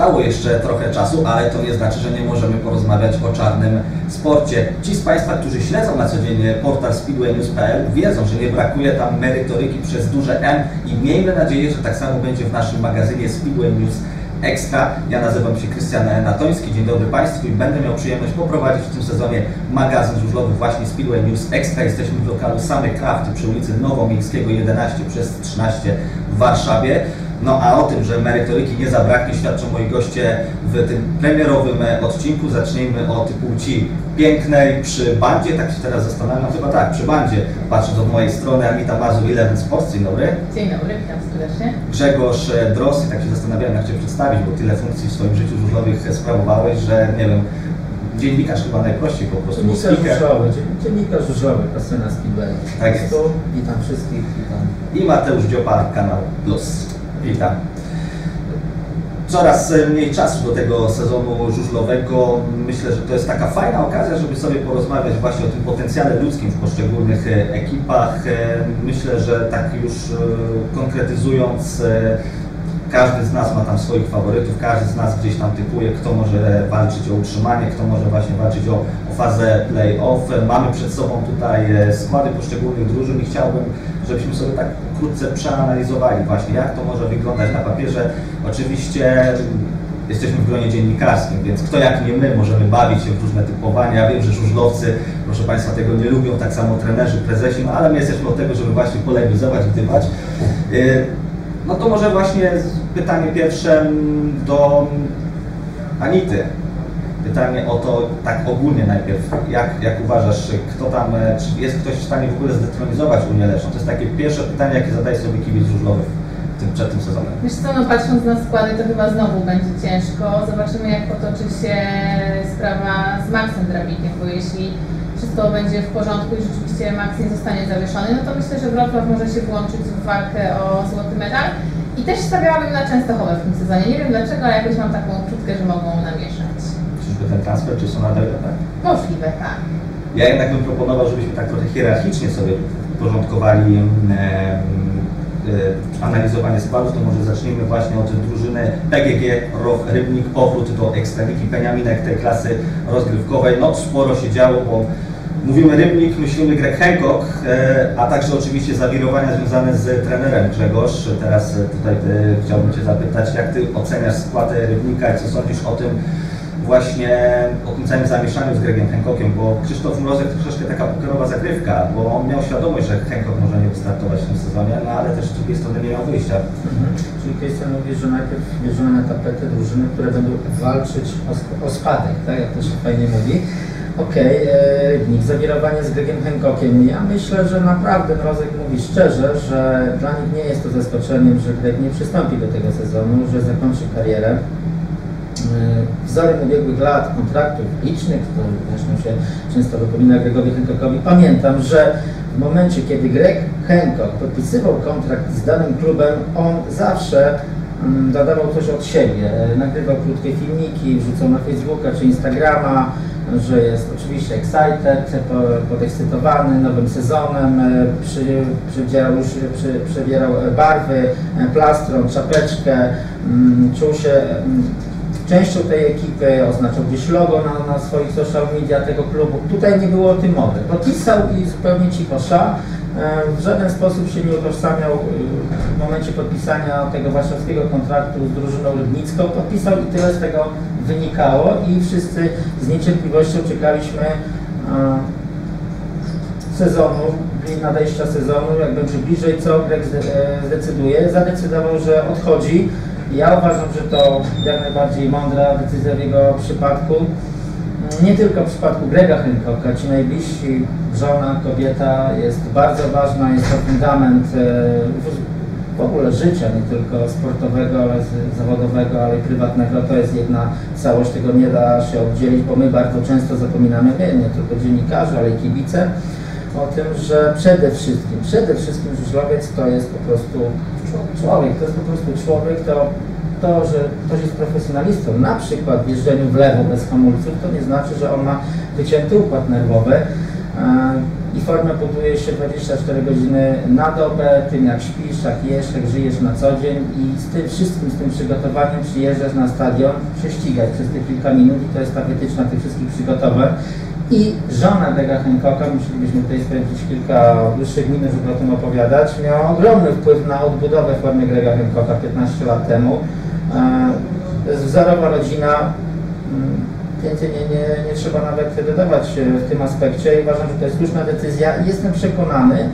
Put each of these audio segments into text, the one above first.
pozostało jeszcze trochę czasu, ale to nie znaczy, że nie możemy porozmawiać o czarnym sporcie. Ci z Państwa, którzy śledzą na co dzień portal speedwaynews.pl wiedzą, że nie brakuje tam merytoryki przez duże M i miejmy nadzieję, że tak samo będzie w naszym magazynie Speedway News Extra. Ja nazywam się Krystian Natoński, dzień dobry Państwu i będę miał przyjemność poprowadzić w tym sezonie magazyn żużlowy właśnie Speedway News Extra. Jesteśmy w lokalu Same Krafty przy ulicy Nowomiejskiego 11 przez 13 w Warszawie. No a o tym, że merytoryki nie zabraknie, świadczą moi goście w tym premierowym odcinku. Zacznijmy od płci pięknej przy bandzie, tak się teraz zastanawiam, no chyba tak, przy bandzie, patrząc od mojej strony, Anita Mazur, Eleven Sports, dzień dobry. Dzień dobry, witam serdecznie. Grzegorz Drosy, tak się zastanawiałem, jak Cię przedstawić, bo tyle funkcji w swoim życiu żużlowych sprawowałeś, że nie wiem, dziennikarz chyba najprościej po prostu. Dziennikarz żużlowy, dziennikarz żużlowy, Kasyna Speedway. Tak jest. Witam wszystkich, witam. I Mateusz Dziopa, Kanał Plus. Witam. Coraz mniej czasu do tego sezonu żużlowego. Myślę, że to jest taka fajna okazja, żeby sobie porozmawiać właśnie o tym potencjale ludzkim w poszczególnych ekipach. Myślę, że tak już konkretyzując każdy z nas ma tam swoich faworytów, każdy z nas gdzieś tam typuje, kto może walczyć o utrzymanie, kto może właśnie walczyć o, o fazę play-off. Mamy przed sobą tutaj e, składy poszczególnych drużyn i chciałbym, żebyśmy sobie tak wkrótce przeanalizowali właśnie, jak to może wyglądać na papierze. Oczywiście jesteśmy w gronie dziennikarskim, więc kto jak nie my możemy bawić się w różne typowania. Wiem, że żużlowcy, proszę Państwa, tego nie lubią, tak samo trenerzy, prezesi, no ale my jesteśmy od tego, żeby właśnie polemizować, gdybać. No to może właśnie pytanie pierwsze do Anity. Pytanie o to tak ogólnie najpierw. Jak, jak uważasz, kto tam, czy jest ktoś w stanie w ogóle zdetronizować Unię Leszno? To jest takie pierwsze pytanie, jakie zadaje sobie kibic żużlowy tym, przed tym sezonem. Wiesz co, no patrząc na składy, to chyba znowu będzie ciężko. Zobaczymy, jak potoczy się sprawa z Maxem Drabikiem, bo jeśli wszystko będzie w porządku i rzeczywiście Max nie zostanie zawieszony, no to myślę, że Wrocław może się włączyć w walkę o złoty medal. I też stawiałabym na Częstochowę w tym sezonie. Nie wiem dlaczego, ale jakoś mam taką uczutkę, że mogą namieszać. Ten transfer, czy są nadal tak? Możliwe, tak. Ja jednak bym proponował, żebyśmy tak trochę hierarchicznie sobie porządkowali e, e, analizowanie składów, to może zacznijmy właśnie od drużyny PGG ROW Rybnik, powrót do Ekstraligi Peniaminek tej klasy rozgrywkowej. No sporo się działo, bo Mówimy Rybnik, myślimy Greg Hancock, e, a także oczywiście zawirowania związane z trenerem Grzegorz. Teraz tutaj chciałbym Cię zapytać, jak Ty oceniasz skład Rybnika i co sądzisz o tym właśnie, o tym całym zamieszaniu z Gregiem Hancockiem, bo Krzysztof Mrozek to troszeczkę taka pokerowa zagrywka, bo on miał świadomość, że Hancock może nie wystartować w tym sezonie, no ale też z drugiej strony nie miał wyjścia. Mhm. Czyli Krystian mówi, że najpierw bierzemy na tapetę drużyny, które będą walczyć o, o spadek, tak jak to się fajnie mówi. Okej, okay, e, zawirowanie z Gregiem Hancockiem. Ja myślę, że naprawdę Mrozek mówi szczerze, że dla nich nie jest to zaskoczeniem, że Greg nie przystąpi do tego sezonu, że zakończy karierę. Wzorem ubiegłych lat, kontraktów licznych, to zresztą się często wypomina Gregowi Hancockowi, pamiętam, że w momencie, kiedy Greg Hancock podpisywał kontrakt z danym klubem, on zawsze mm, dodawał coś od siebie, e, nagrywał krótkie filmiki, wrzucał na Facebooka czy Instagrama, że jest oczywiście excited, podekscytowany nowym sezonem, e, przy, przybierał, już, przy, barwy, e, plastron, czapeczkę, mm, czuł się mm, częścią tej ekipy, oznaczał gdzieś logo na, na swoich social media tego klubu. Tutaj nie było o tym mowy. Podpisał i zupełnie cicho szła. E, w żaden sposób się nie utożsamiał w momencie podpisania tego warszawskiego kontraktu z drużyną rybnicką. Podpisał i tyle z tego wynikało i wszyscy z niecierpliwością czekaliśmy sezonu, nadejścia sezonu, jak będzie bliżej, co Greg e, zdecyduje. Zadecydował, że odchodzi. Ja uważam, że to jak najbardziej mądra decyzja w jego przypadku. Nie tylko w przypadku Grega Hancocka, ci najbliżsi, żona, kobieta jest bardzo ważna, jest to fundament e, w ogóle życia, nie tylko sportowego, ale zawodowego, ale i prywatnego, to jest jedna całość, tego nie da się oddzielić, bo my bardzo często zapominamy, my, nie tylko dziennikarze, ale i kibice, o tym, że przede wszystkim, przede wszystkim żużlowiec to jest po prostu człowiek, to jest po prostu człowiek, to to, że ktoś jest profesjonalistą, na przykład w jeżdżeniu w lewo bez hamulców, to nie znaczy, że on ma wycięty układ nerwowy. i formę buduje się 24 godziny na dobę, tym jak śpisz, jak jesz, jak żyjesz na co dzień i z tym wszystkim, z tym przygotowaniem przyjeżdżasz na stadion, prześcigać przez te kilka minut i to jest ta wytyczna tych wszystkich przygotowań. I żona Grega Hancocka, musielibyśmy tutaj spędzić kilka dłuższych minut, żeby o tym opowiadać, miała ogromny wpływ na odbudowę formy Grega Hancocka 15 lat temu. E, wzorowa rodzina, mm, więcej nie, nie, nie trzeba nawet dodawać e, w tym aspekcie i uważam, że to jest słuszna decyzja jestem przekonany,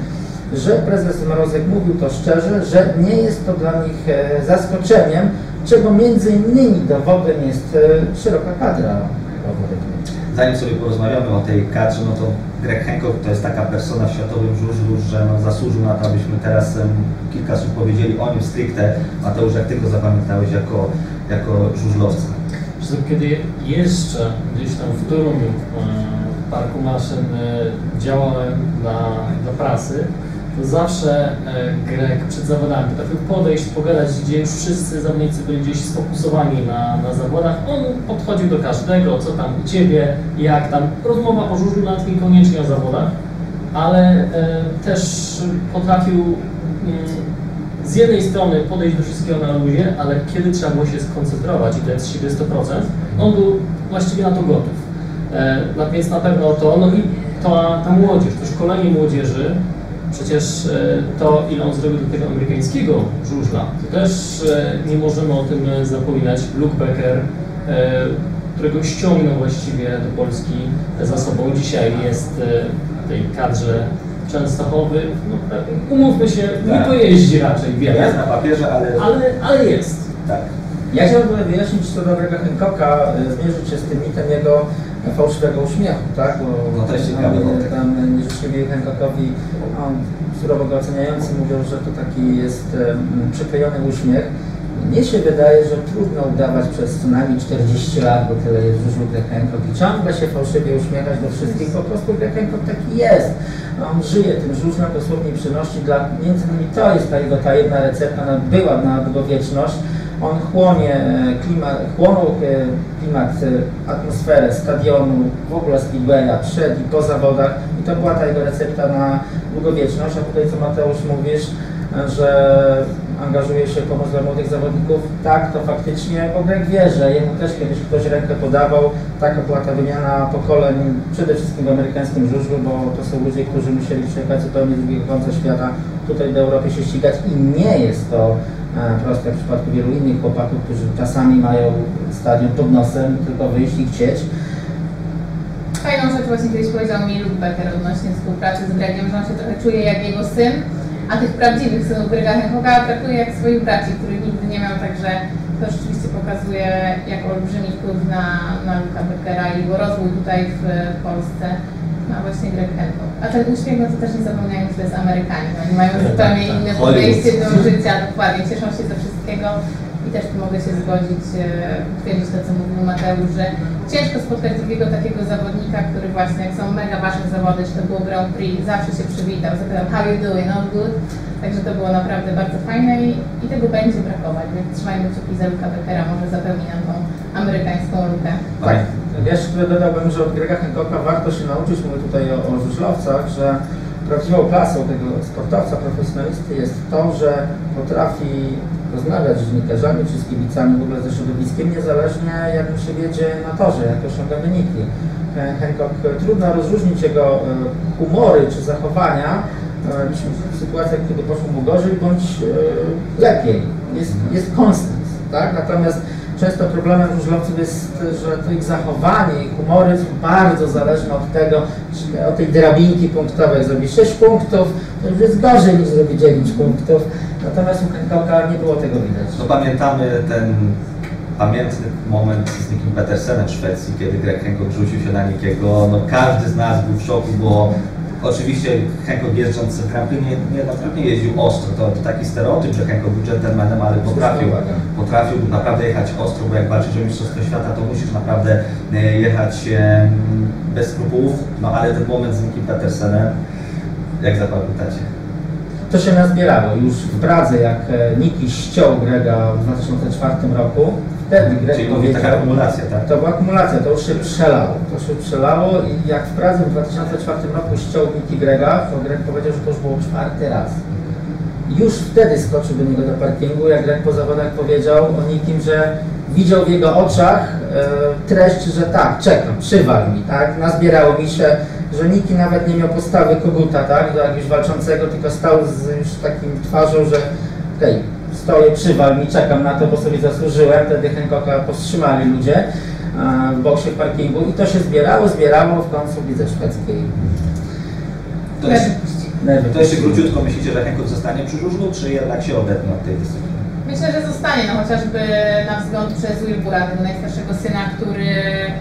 że prezes Mrozek mówił to szczerze, że nie jest to dla nich e, zaskoczeniem, czego między innymi dowodem jest e, szeroka kadra. Zanim sobie porozmawiamy o tej kadrze, no to Greg Hancock to jest taka persona w światowym żużlu, że no zasłużył na to, abyśmy teraz em, kilka słów powiedzieli o nim stricte. Mateusz, jak Ty go zapamiętałeś jako, jako żużlowca? Kiedy jeszcze gdzieś tam w Toruniu e, w parku maszyn e, działałem dla, dla prasy, to zawsze e, Greg przed zawodami potrafił podejść, pogadać, gdzie już wszyscy zawodnicy byli gdzieś sfokusowani na, na zawodach. On podchodził do każdego, co tam u Ciebie, jak tam. Rozmowa o żużlu nawet niekoniecznie o zawodach, ale e, też potrafił mm, z jednej strony podejść do wszystkiego na luzie, ale kiedy trzeba było się skoncentrować i jest z siebie 100%, on był właściwie na to gotów. E, więc na pewno to, no i ta, ta młodzież, to szkolenie młodzieży, przecież e, to ile on zrobił do tego amerykańskiego żużla, to też e, nie możemy o tym e, zapominać. Luke Becker, którego ściągnął właściwie do Polski za sobą, dzisiaj jest w tej kadrze Częstochowy, no, umówmy się, nie Tak. pojeździ raczej wiele, Jest na papierze, ale... ale, ale jest. Tak. Ja chciałbym wyjaśnić co do Grega Hancocka, zmierzyć się z tym mitem jego fałszywego uśmiechu, tak? Bo No to jest wątek. tam nieżyczliwi Hancockowi, on surowo go oceniający mówią, że to taki jest um, przyklejony uśmiech. Mnie się wydaje, że trudno udawać przez co najmniej 40 lat, bo tyle jest żużlu Greg Hancock i ciągle się fałszywie uśmiechać do wszystkich, po prostu Greg Hancock taki jest. On żyje tym żużlem, dosłownie przynosi dla, między innymi to jest ta jego tajemna recepta, ona była na długowieczność. On chłonie e, klimat, chłonął e, klimat, e, atmosferę stadionu, w ogóle speedwaya, przed i po zawodach. I to była ta jego recepta na długowieczność, a tutaj co Mateusz mówisz, że angażuje się w pomoc dla młodych zawodników, tak, to faktycznie, bo Greg wie, że jemu też kiedyś ktoś rękę podawał, taka była ta wymiana pokoleń, przede wszystkim w amerykańskim żużlu, bo to są ludzie, którzy musieli przyjechać zupełnie z drugiego końca świata, tutaj do Europy się ścigać. I nie jest to e, proste w przypadku wielu innych chłopaków, którzy czasami mają stadion pod nosem, tylko wyjść i chcieć. Fajną rzecz właśnie kiedyś powiedział mi Luke Becker odnośnie współpracy z Gregiem, że on się trochę czuje jak jego syn, a tych prawdziwych synów Grega Hancocka traktuje jak swoich braci, których nigdy nie miał, także to rzeczywiście pokazuje jak olbrzymi wpływ na, na Luka Beckera i jego rozwój tutaj w Polsce ma właśnie Hancock. A ten uśmiech, no to też nie zapominajmy, że to jest Amerykanin. Oni mają zupełnie inne Hollywood. podejście do życia, dokładnie, cieszą się ze wszystkiego. I też tu mogę się zgodzić, e, twierdzić to, co mówił Mateusz, że ciężko spotkać drugiego takiego zawodnika, który właśnie, jak są mega ważne zawody, czy to było Grand Prix, zawsze się przywitał, zapytał, how you doing, all good? Także to było naprawdę bardzo fajne i, i tego będzie brakować, więc trzymajmy kciuki za Luka Beckera, może zapełni nam tą amerykańską lukę. Tak. Wiesz, dodałbym, że od Grega Hancocka warto się nauczyć, mówię tutaj o, o żużlowcach, że prawdziwą klasą tego sportowca, profesjonalisty jest to, że potrafi rozmawiać z dziennikarzami czy z kibicami, w ogóle ze środowiskiem, niezależnie jak mu się wiedzie na torze, jak osiąga wyniki. E, Hancock, e, trudno rozróżnić jego e, humory czy zachowania w sytuacjach, kiedy poszło mu gorzej bądź lepiej. Jest, jest konstans, tak? Natomiast często problemem żużlowców jest, że to ich zachowanie, ich humory są bardzo zależne od tego, czy od tej drabinki punktowej. Zrobi 6 punktów, to już jest gorzej niż zrobi 9 punktów. Natomiast u Hancocka nie było tego widać. No pamiętamy ten pamiętny moment z Nikim Petersenem w Szwecji, kiedy Greg Hancock rzucił się na Nikiego. No każdy z nas był w szoku, bo oczywiście Hancock jeżdżąc Grand Prix nie, nie, nie jeździł ostro. To, to taki stereotyp, że Hancock był gentlemanem, ale potrafił, potrafił naprawdę jechać ostro, bo jak walczysz o Mistrzostwo Świata, to musisz naprawdę e, jechać e, bez skrupułów. No ale ten moment z Nikim Petersenem, jak zapamiętacie? To się nazbierało już w Pradze, jak e, Niki ściął Grega w 2004 roku wtedy Greg Czyli mówi taka powiedział, akumulacja, tak? to była akumulacja, to już się przelało. To się przelało i jak w Pradze w 2004 roku ściął Nicky Grega, to Greg powiedział, że to już było czwarty raz. Już wtedy skoczył do niego do parkingu, jak Greg po zawodach powiedział o Nikim, że widział w jego oczach e, treść, że tak, czekam, przywal mi, tak? Nazbierało mi się, że Niki nawet nie miał postawy koguta, tak? Do jakiegoś walczącego, tylko stał z już takim twarzą, że okej, stoję, przywal mi, czekam na to, bo sobie zasłużyłem. Wtedy Hancocka powstrzymali ludzie e, w boksie w parkingu i to się zbierało, zbierało w końcu widzę szwedzkiej. To jeszcze, to jeszcze króciutko myślicie, że Hankook zostanie przy żużlu, czy jednak się odetnie od tej dyscypliny? Myślę, że zostanie, no chociażby na wzgląd przez Wilbura, tego najstarszego syna, który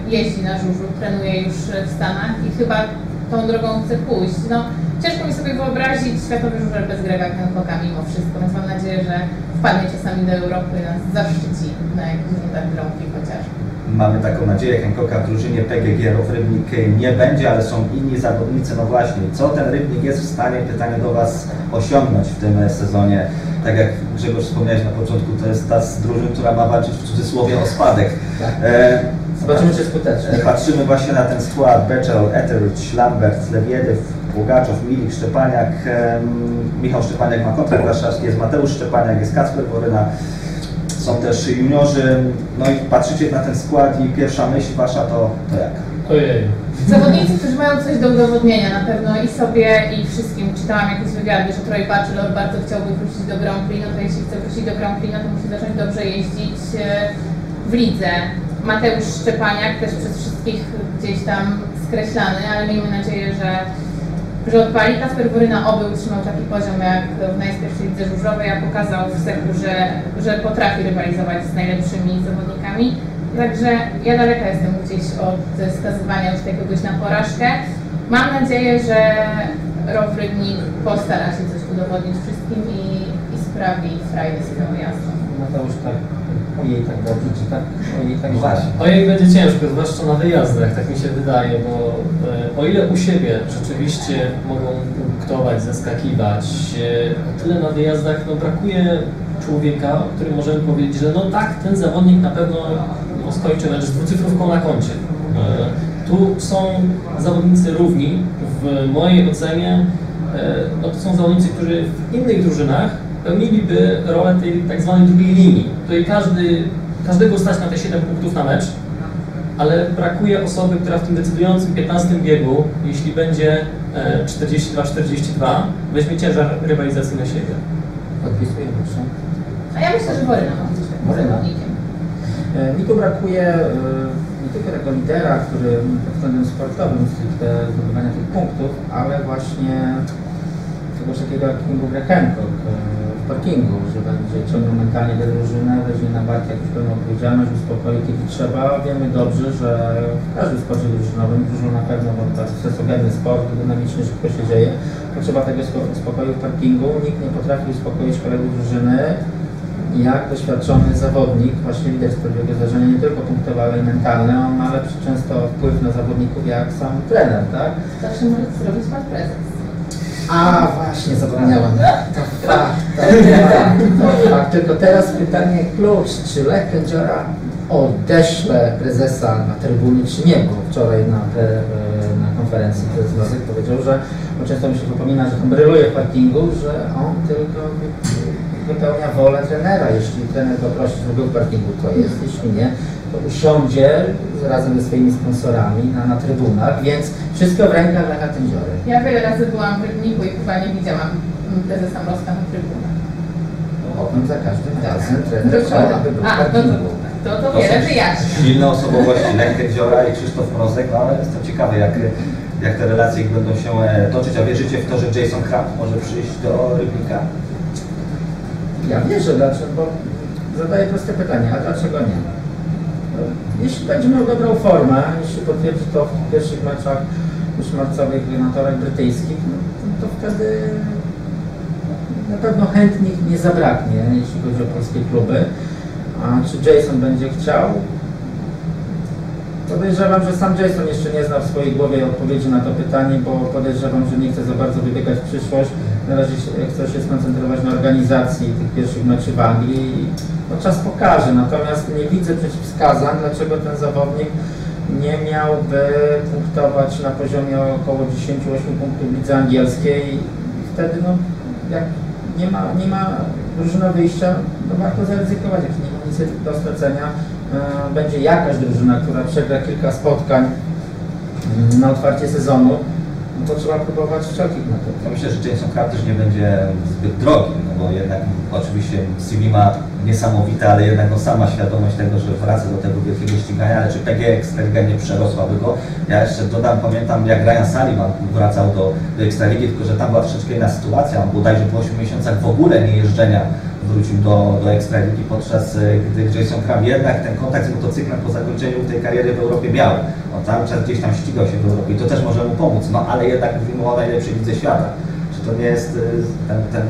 jeździ na żużlu, trenuje już w Stanach i chyba tą drogą chce pójść. No, ciężko mi sobie wyobrazić światowy żużel bez Grega Hancocka mimo wszystko, więc mam nadzieję, że wpadnie czasami do Europy i nas zaszczyci na jakimś nie tak Prix chociaż. Mamy taką nadzieję, Hancocka w drużynie PGG Rybnik nie będzie, ale są inni zawodnicy. No właśnie, co ten Rybnik jest w stanie, pytanie do Was, osiągnąć w tym sezonie? Tak jak Grzegorz wspomniałeś na początku, to jest ta z drużyn, która ma walczyć w cudzysłowie o spadek. Tak. E, Zobaczymy, czy skutecznie. Patrzymy właśnie na ten skład. Beczel, Etheridge, Lambert, Lewiedyw, Ługaczow, Milik, Szczepaniak. Michał Szczepaniak ma kontrakt warszawski, jest Mateusz Szczepaniak, jest Kacper Boryna. Są też juniorzy. No i patrzycie na ten skład i pierwsza myśl Wasza to, to jak? Ojej. Zawodnicy, którzy mają coś do udowodnienia na pewno i sobie i wszystkim. Czytałam jakieś wywiady, że Troy Bachelor bardzo chciałby wrócić do Grand Prix, no to jeśli chce wrócić do Grand Prix, no to musi zacząć dobrze jeździć e, w lidze. Mateusz Szczepaniak też przez wszystkich gdzieś tam skreślany, ale miejmy nadzieję, że, że odpali. Kasper Boryna oby utrzymał taki poziom jak w najpierwszej lidze żużlowej, a pokazał w seku, że, że potrafi rywalizować z najlepszymi zawodnikami. Także ja daleka jestem gdzieś od skazywania już jakiegoś na porażkę. Mam nadzieję, że Row Rybnik postara się coś udowodnić wszystkim i, i sprawi frajdę swoją jazdą. Mateusz tak, ojej tak dobrze, czy tak, ojej tak. Właśnie. Ojej będzie ciężko, zwłaszcza na wyjazdach, tak mi się wydaje, bo e, o ile u siebie rzeczywiście mogą punktować, zaskakiwać, e, o tyle na wyjazdach no, brakuje człowieka, o którym możemy powiedzieć, że no tak, ten zawodnik na pewno no, skończy mecz z dwucyfrówką na koncie. E, tu są zawodnicy równi, w mojej ocenie no, to są zawodnicy, którzy w innych drużynach pełniliby rolę tej tak zwanej drugiej linii. Tutaj każdy, każdego stać na te 7 punktów na mecz, ale brakuje osoby, która w tym decydującym 15 biegu, jeśli będzie e, 42-42, weźmie ciężar rywalizacji na siebie. Podpisuję, proszę. A ja myślę, że Boryna ma Boryna. E, Mi tu brakuje e, nie tylko tego lidera, który pod względem sportowym stricte zdobywania tych punktów, ale właśnie czegoś takiego jak Kingu Grekenko parkingu, że będzie ciągnął mentalnie tę drużynę, weźmie na barki jakąś pełną odpowiedzialność, uspokoi kiedy trzeba. Wiemy dobrze, że w każdym sporcie drużynowym, dużo na pewno, bo to jest stresogenny sport, dynamicznie szybko się dzieje, potrzeba tego spo- spokoju w parkingu. Nikt nie potrafi uspokoić kolegów drużyny, jak doświadczony zawodnik, właśnie lider z prawdziwego zdarzenia, nie tylko punktowe, ale i mentalne, on ma lepszy często wpływ na zawodników jak sam trener, tak? Zawsze może zrobić pan prezes. A właśnie, zapomniałam. To fakt, to fakt, to fakt. Tylko teraz pytanie klucz, czy Lech Kędziora odeśle prezesa na trybunie, czy nie, bo wczoraj na, te, na konferencji prezes Nowek powiedział, że, bo często mi się wypomina, że tam bryluje w parkingu, że on tylko wy- wypełnia wolę trenera. Jeśli trener go prosi, żeby był w parkingu, to jest, jeśli nie, to usiądzie razem ze swoimi sponsorami na, na trybunach, więc wszystko w rękach Lecha Kędziory. Ja wiele razy byłam w Rybniku i chyba nie widziałam prezesa Mrozka na trybunach. Potem za każdym razem trener chciał, aby był w A, no to, parkingu. to, to To wiele są wyjaśni. Silne osobowości, Lech Kędziora i Krzysztof Mrozek, no ale jestem ciekawy, jak, jak te relacje ich będą się e, toczyć. A wierzycie w to, że Jason Kraft może przyjść do Rybnika? Ja wierzę, dlaczego, bo zadaję proste pytanie, a dlaczego nie? Jeśli będzie miał dobrą formę, jeśli potwierdzi to w pierwszych meczach już marcowych na torach brytyjskich, no, to wtedy na pewno chętnych nie zabraknie, jeśli chodzi o polskie kluby. A czy Jason będzie chciał? Podejrzewam, że sam Jason jeszcze nie zna w swojej głowie odpowiedzi na to pytanie, bo podejrzewam, że nie chce za bardzo wybiegać w przyszłość. Na razie chce się skoncentrować na organizacji tych pierwszych meczy w Anglii. No, czas pokaże, natomiast nie widzę przeciwwskazań, dlaczego ten zawodnik nie miałby punktować na poziomie około 10-8 punktów lidze angielskiej. I wtedy, no, jak nie ma, nie ma drużyna wyjścia, to warto zaryzykować, jak nie ma nic do stracenia. E, Będzie jakaś drużyna, która przegra kilka spotkań mm, na otwarcie sezonu, no to trzeba próbować wszelkich metod. Ja myślę, że Jameson Crab też nie będzie zbyt drogi, no bo jednak oczywiście CV ma niesamowite, ale jednak sama świadomość tego, że wraca do tego wielkiego ścigania, ale czy PG Ekstraliga nie przerosłaby go? Ja jeszcze dodam, pamiętam jak Ryan Sullivan wracał do, do Ekstraligi, tylko że tam była troszeczkę inna sytuacja, on bodajże po 8 miesiącach w ogóle nie jeżdżenia wrócił do, do Ekstraligi, podczas y, gdy Jason Crab jednak ten kontakt z motocyklem po zakończeniu tej kariery w Europie miał. On cały czas gdzieś tam ścigał się w Europie i to też może mu pomóc, no ale jednak mówimy o najlepszej lidze świata. Czy to nie jest y, ten, ten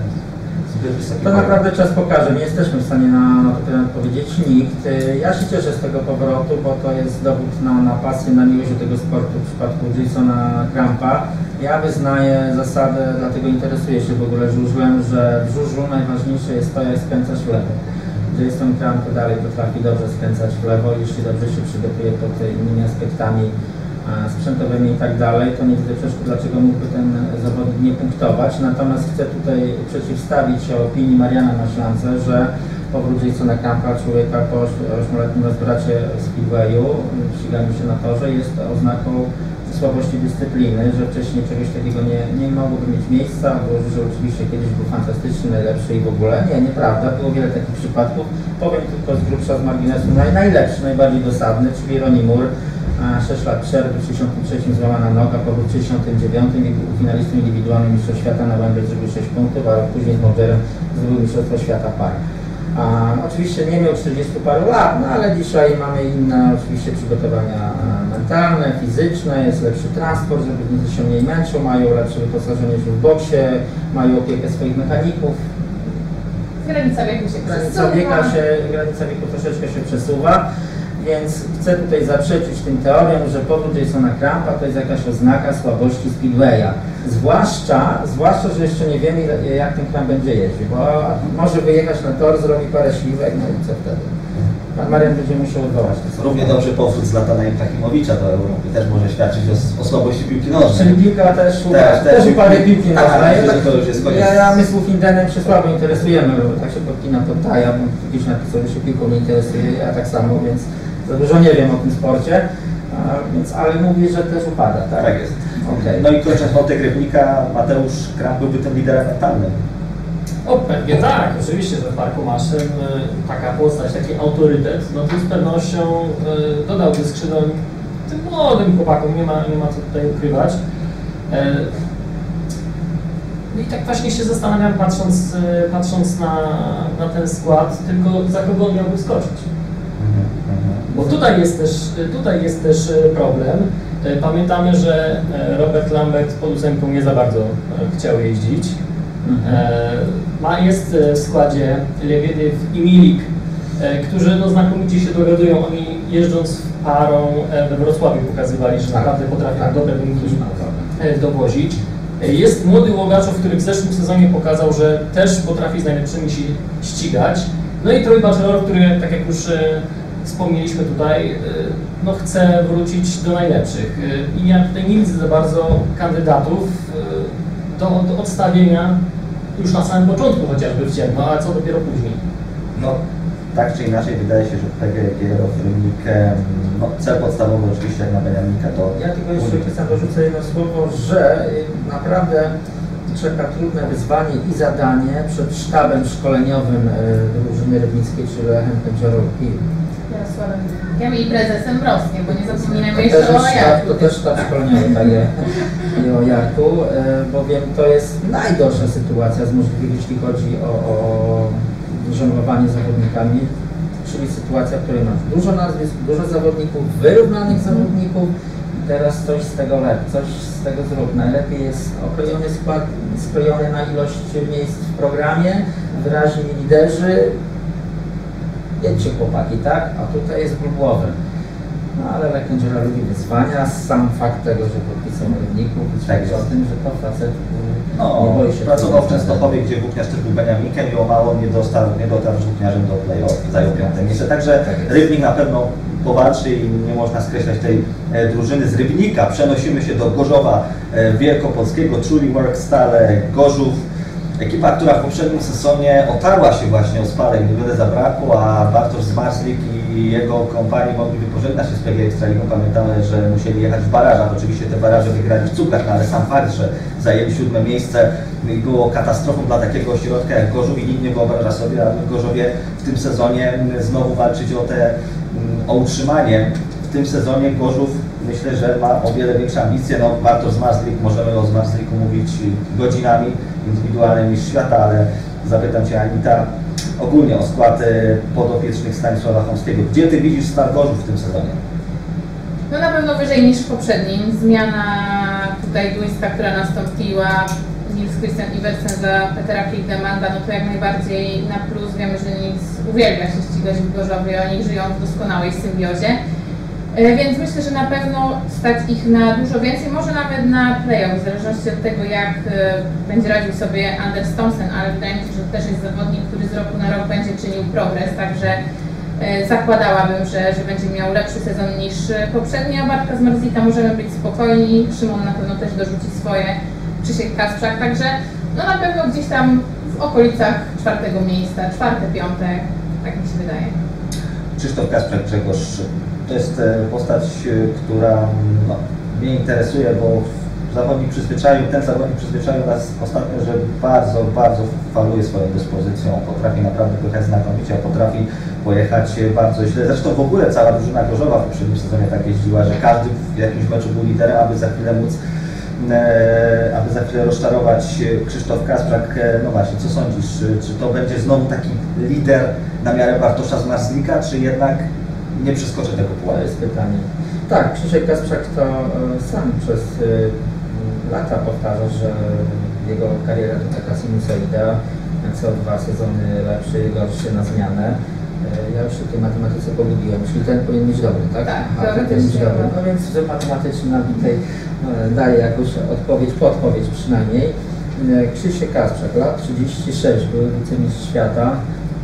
To naprawdę czas pokaże. Nie jesteśmy w stanie na, to pytanie odpowiedzieć nikt. Ja się cieszę z tego powrotu, bo to jest dowód na, na pasję, na miłość do tego sportu w przypadku Jasona Krampa. Ja wyznaję zasadę, dlatego interesuję się w ogóle żużlem, że w żużlu najważniejsze jest to, jak skręcasz w lewo. Jason Kramp dalej potrafi dobrze skręcać w lewo, jeśli dobrze się przygotuje pod innymi aspektami sprzętowymi i tak dalej, to nie widzę przeszkód, dlaczego mógłby ten zawodnik nie punktować. Natomiast chcę tutaj przeciwstawić się opinii Mariana Maślance, że powrót Jasona Krampa, człowieka po 8-letnim rozbracie w Speedwayu, ściganiu się na torze, jest oznaką słabości dyscypliny, że wcześniej czegoś takiego nie, nie mogłoby mieć miejsca, bo że oczywiście kiedyś był fantastyczny, najlepszy i w ogóle. Nie, nieprawda, było wiele takich przypadków. Powiem tylko z grubsza, z marginesu, naj, najlepszy, najbardziej dosadny, czyli Ronnie Moore. A 6 lat przerwy, w 63 złamana noga, powrót w 69 i finalistą indywidualnym Mistrzostw Świata na Węgrzech zrobił 6 punktów, a później z Mongerem zdobył Mistrzostwo Świata par. A, oczywiście nie miał 40 paru lat, no ale dzisiaj mamy inne oczywiście przygotowania e, mentalne, fizyczne, jest lepszy transport, zawodnicy się mniej męczą, mają lepsze wyposażenie w boksie, mają opiekę swoich mechaników, Granica wieku się granica przesuwa. się, granica wieku troszeczkę się przesuwa, więc chcę tutaj zaprzeczyć tym teoriom, że powrót Jasona Krampa to jest jakaś oznaka słabości Speedwaya. Zwłaszcza, zwłaszcza, że jeszcze nie wiemy ile- jak ten Kramp będzie jeździł, bo może wyjechać na tor, zrobi parę śliwek, no i co wtedy? Pan Marian będzie musiał odwołać to Równie dobrze powrót Zlatana Ibrahimowicza do Europy też może świadczyć o, o słabości piłki Czyli nożnej. piłka też, Też, też. też piłki Tak, nożnej. myślę, że to już jest koniec. Ja, ja mysłów Indenem się słabo interesujemy, bo tak się podpina to taja, bo kiedyś napisał, że się piłką nie interesuje, ja tak samo, więc za dużo nie wiem o tym sporcie, a, więc, ale mówi, że też upada, tak? Tak jest. Okej. No i kończąc wątek Rybnika, Mateusz Kram byłby tym liderem mentalnym. O, pewnie tak, oczywiście, że w Parku Maszyn y, taka postać, taki autorytet, no to z pewnością y, dodałby skrzydeł tym młodym chłopakom, nie ma, nie ma co tutaj ukrywać. E, No i tak właśnie się zastanawiam, patrząc, y, patrząc na, na ten skład, tylko za kogo on miałby skoczyć. Bo tutaj jest też, tutaj jest też e, problem. E, Pamiętamy, że e, Robert Lambert pod ósemką nie za bardzo chciał jeździć. Ma, jest e, w składzie Lebiedyw i Milik, którzy no, znakomicie się dogadują. Oni jeżdżąc parą we Wrocławiu pokazywali, że naprawdę potrafią tak. dobre wyniki dowozić. Jest młody Łogaczow, który w zeszłym sezonie pokazał, że też potrafi z najlepszymi się ścigać. No i Troy Bachelor, który, tak jak już wspomnieliśmy tutaj, e, no chce wrócić do najlepszych. E, I ja tutaj nie widzę za bardzo kandydatów e, do, do odstawienia już na samym początku chociażby w ciemno, a co dopiero później. No, tak czy inaczej wydaje się, że PGG Rybnik, em, no cel podstawowy oczywiście jak na Beniamika to... Ja tylko jeszcze Krystian dorzucę jedno słowo, że y, naprawdę czeka trudne wyzwanie i zadanie przed sztabem szkoleniowym y, drużyny rybnickiej, czyli Lechem Kędziorowki. Wilkiem i prezesem Broskiem, bo nie zapominajmy To jeszcze też, o Jarku. to też sztab szkoleniowy, tak i o Jarku, y, bowiem to jest najgorsza sytuacja z możliwych, jeśli chodzi o, o żonglowanie zawodnikami, czyli sytuacja, w której masz dużo nazwisk, dużo zawodników, wyrównanych zawodników i teraz coś z tego lep, coś z tego zrób. Najlepiej jest okrojony skład, skrojony na ilość miejsc w programie, wyraźni liderzy, jedźcie chłopaki, tak? A tutaj jest ból głowy. No ale Lekędziora lubi wyzwania, sam fakt tego, że podpisał Rybników, Tak o tym, że to facet y, No, nie boi się. pracował w. Częstochowie, gdzie włókniarz też był Beniaminkiem i o mało nie, dostał, nie dotarł z włókniarzem do play-off i zajął piąte miejsce. Także Tak. Rybnik na pewno powalczy i nie można skreślać tej e, drużyny z Rybnika. Przenosimy się do Gorzowa e, Wielkopolskiego, Truly Work Stale Gorzów. Ekipa, która w poprzednim sezonie otarła się właśnie o spadek, niewiele zabrakło, a Bartosz Zmarzlik i jego kompanii mogli pożegnać się z PG Ekstraligą. Pamiętamy, że musieli jechać w barażach. Oczywiście te baraże wygrali w cukach, no ale sam fakt, że zajęli siódme miejsce i było katastrofą dla takiego ośrodka jak Gorzów i nikt nie wyobraża sobie, aby Gorzowie w tym sezonie znowu walczyć o te o utrzymanie. W tym sezonie Gorzów myślę, że ma o wiele większe ambicje. No, Bartosz Zmarzlik, możemy o Zmarzliku mówić godzinami indywidualnym niż świata, ale zapytam Cię Anita ogólnie o skład e, podopiecznych Stanisława Chomskiego. Gdzie Ty widzisz Gorzów w tym sezonie? No na pewno wyżej niż w poprzednim. Zmiana tutaj duńska, która nastąpiła, Nils Christian Iversen za Petera Kildemanda, no to jak najbardziej na plus. Wiemy, że Nils uwielbia się ścigać w Gorzowie, oni żyją w doskonałej symbiozie. E, Więc myślę, że na pewno stać ich na dużo więcej, może nawet na playoff, w zależności od tego, jak e, będzie radził sobie Anders Thompson, ale wydaje mi się, że to też jest zawodnik, który z roku na rok będzie czynił progres, także e, zakładałabym, że, że będzie miał lepszy sezon niż e, poprzedni, a Bartka z Marzlika możemy być spokojni, Szymon na pewno też dorzuci swoje, Krzysiek Kasprzak, także no na pewno gdzieś tam w okolicach czwartego miejsca, czwarte, piąte, tak mi się wydaje. Krzysztof Kasprek Grzegorz to jest e, postać, e, która no, mnie interesuje, bo zawodnik przyzwyczaił, ten zawodnik przyzwyczaił nas ostatnio, że bardzo, bardzo faluje swoją dyspozycją, potrafi naprawdę pojechać znakomicie, a potrafi pojechać e, bardzo źle. Zresztą w ogóle cała drużyna Gorzowa w poprzednim sezonie tak jeździła, że każdy w jakimś meczu był liderem, aby za chwilę móc aby za chwilę rozczarować Krzysztof Kasprzak. No właśnie, co sądzisz? Czy, to będzie znowu taki lider na miarę Bartosza z Marslika, czy jednak nie przeskoczy tego To pułapu? jest pytanie. Tak, Krzysiek Kasprzak to e, sam przez e, lata powtarza, że jego kariera to taka sinusoida, co dwa sezony lepszy, gorszy na zmianę. E, Ja już się tej matematyce pogubiłem, czyli ten powinien być dobry, tak? Tak, A ten powinien być dobry. no. No więc że matematycznie nabitej e, daje jakąś odpowiedź, podpowiedź przynajmniej. Krzysiek Kasprzak, lat 36, był wicemistrz świata,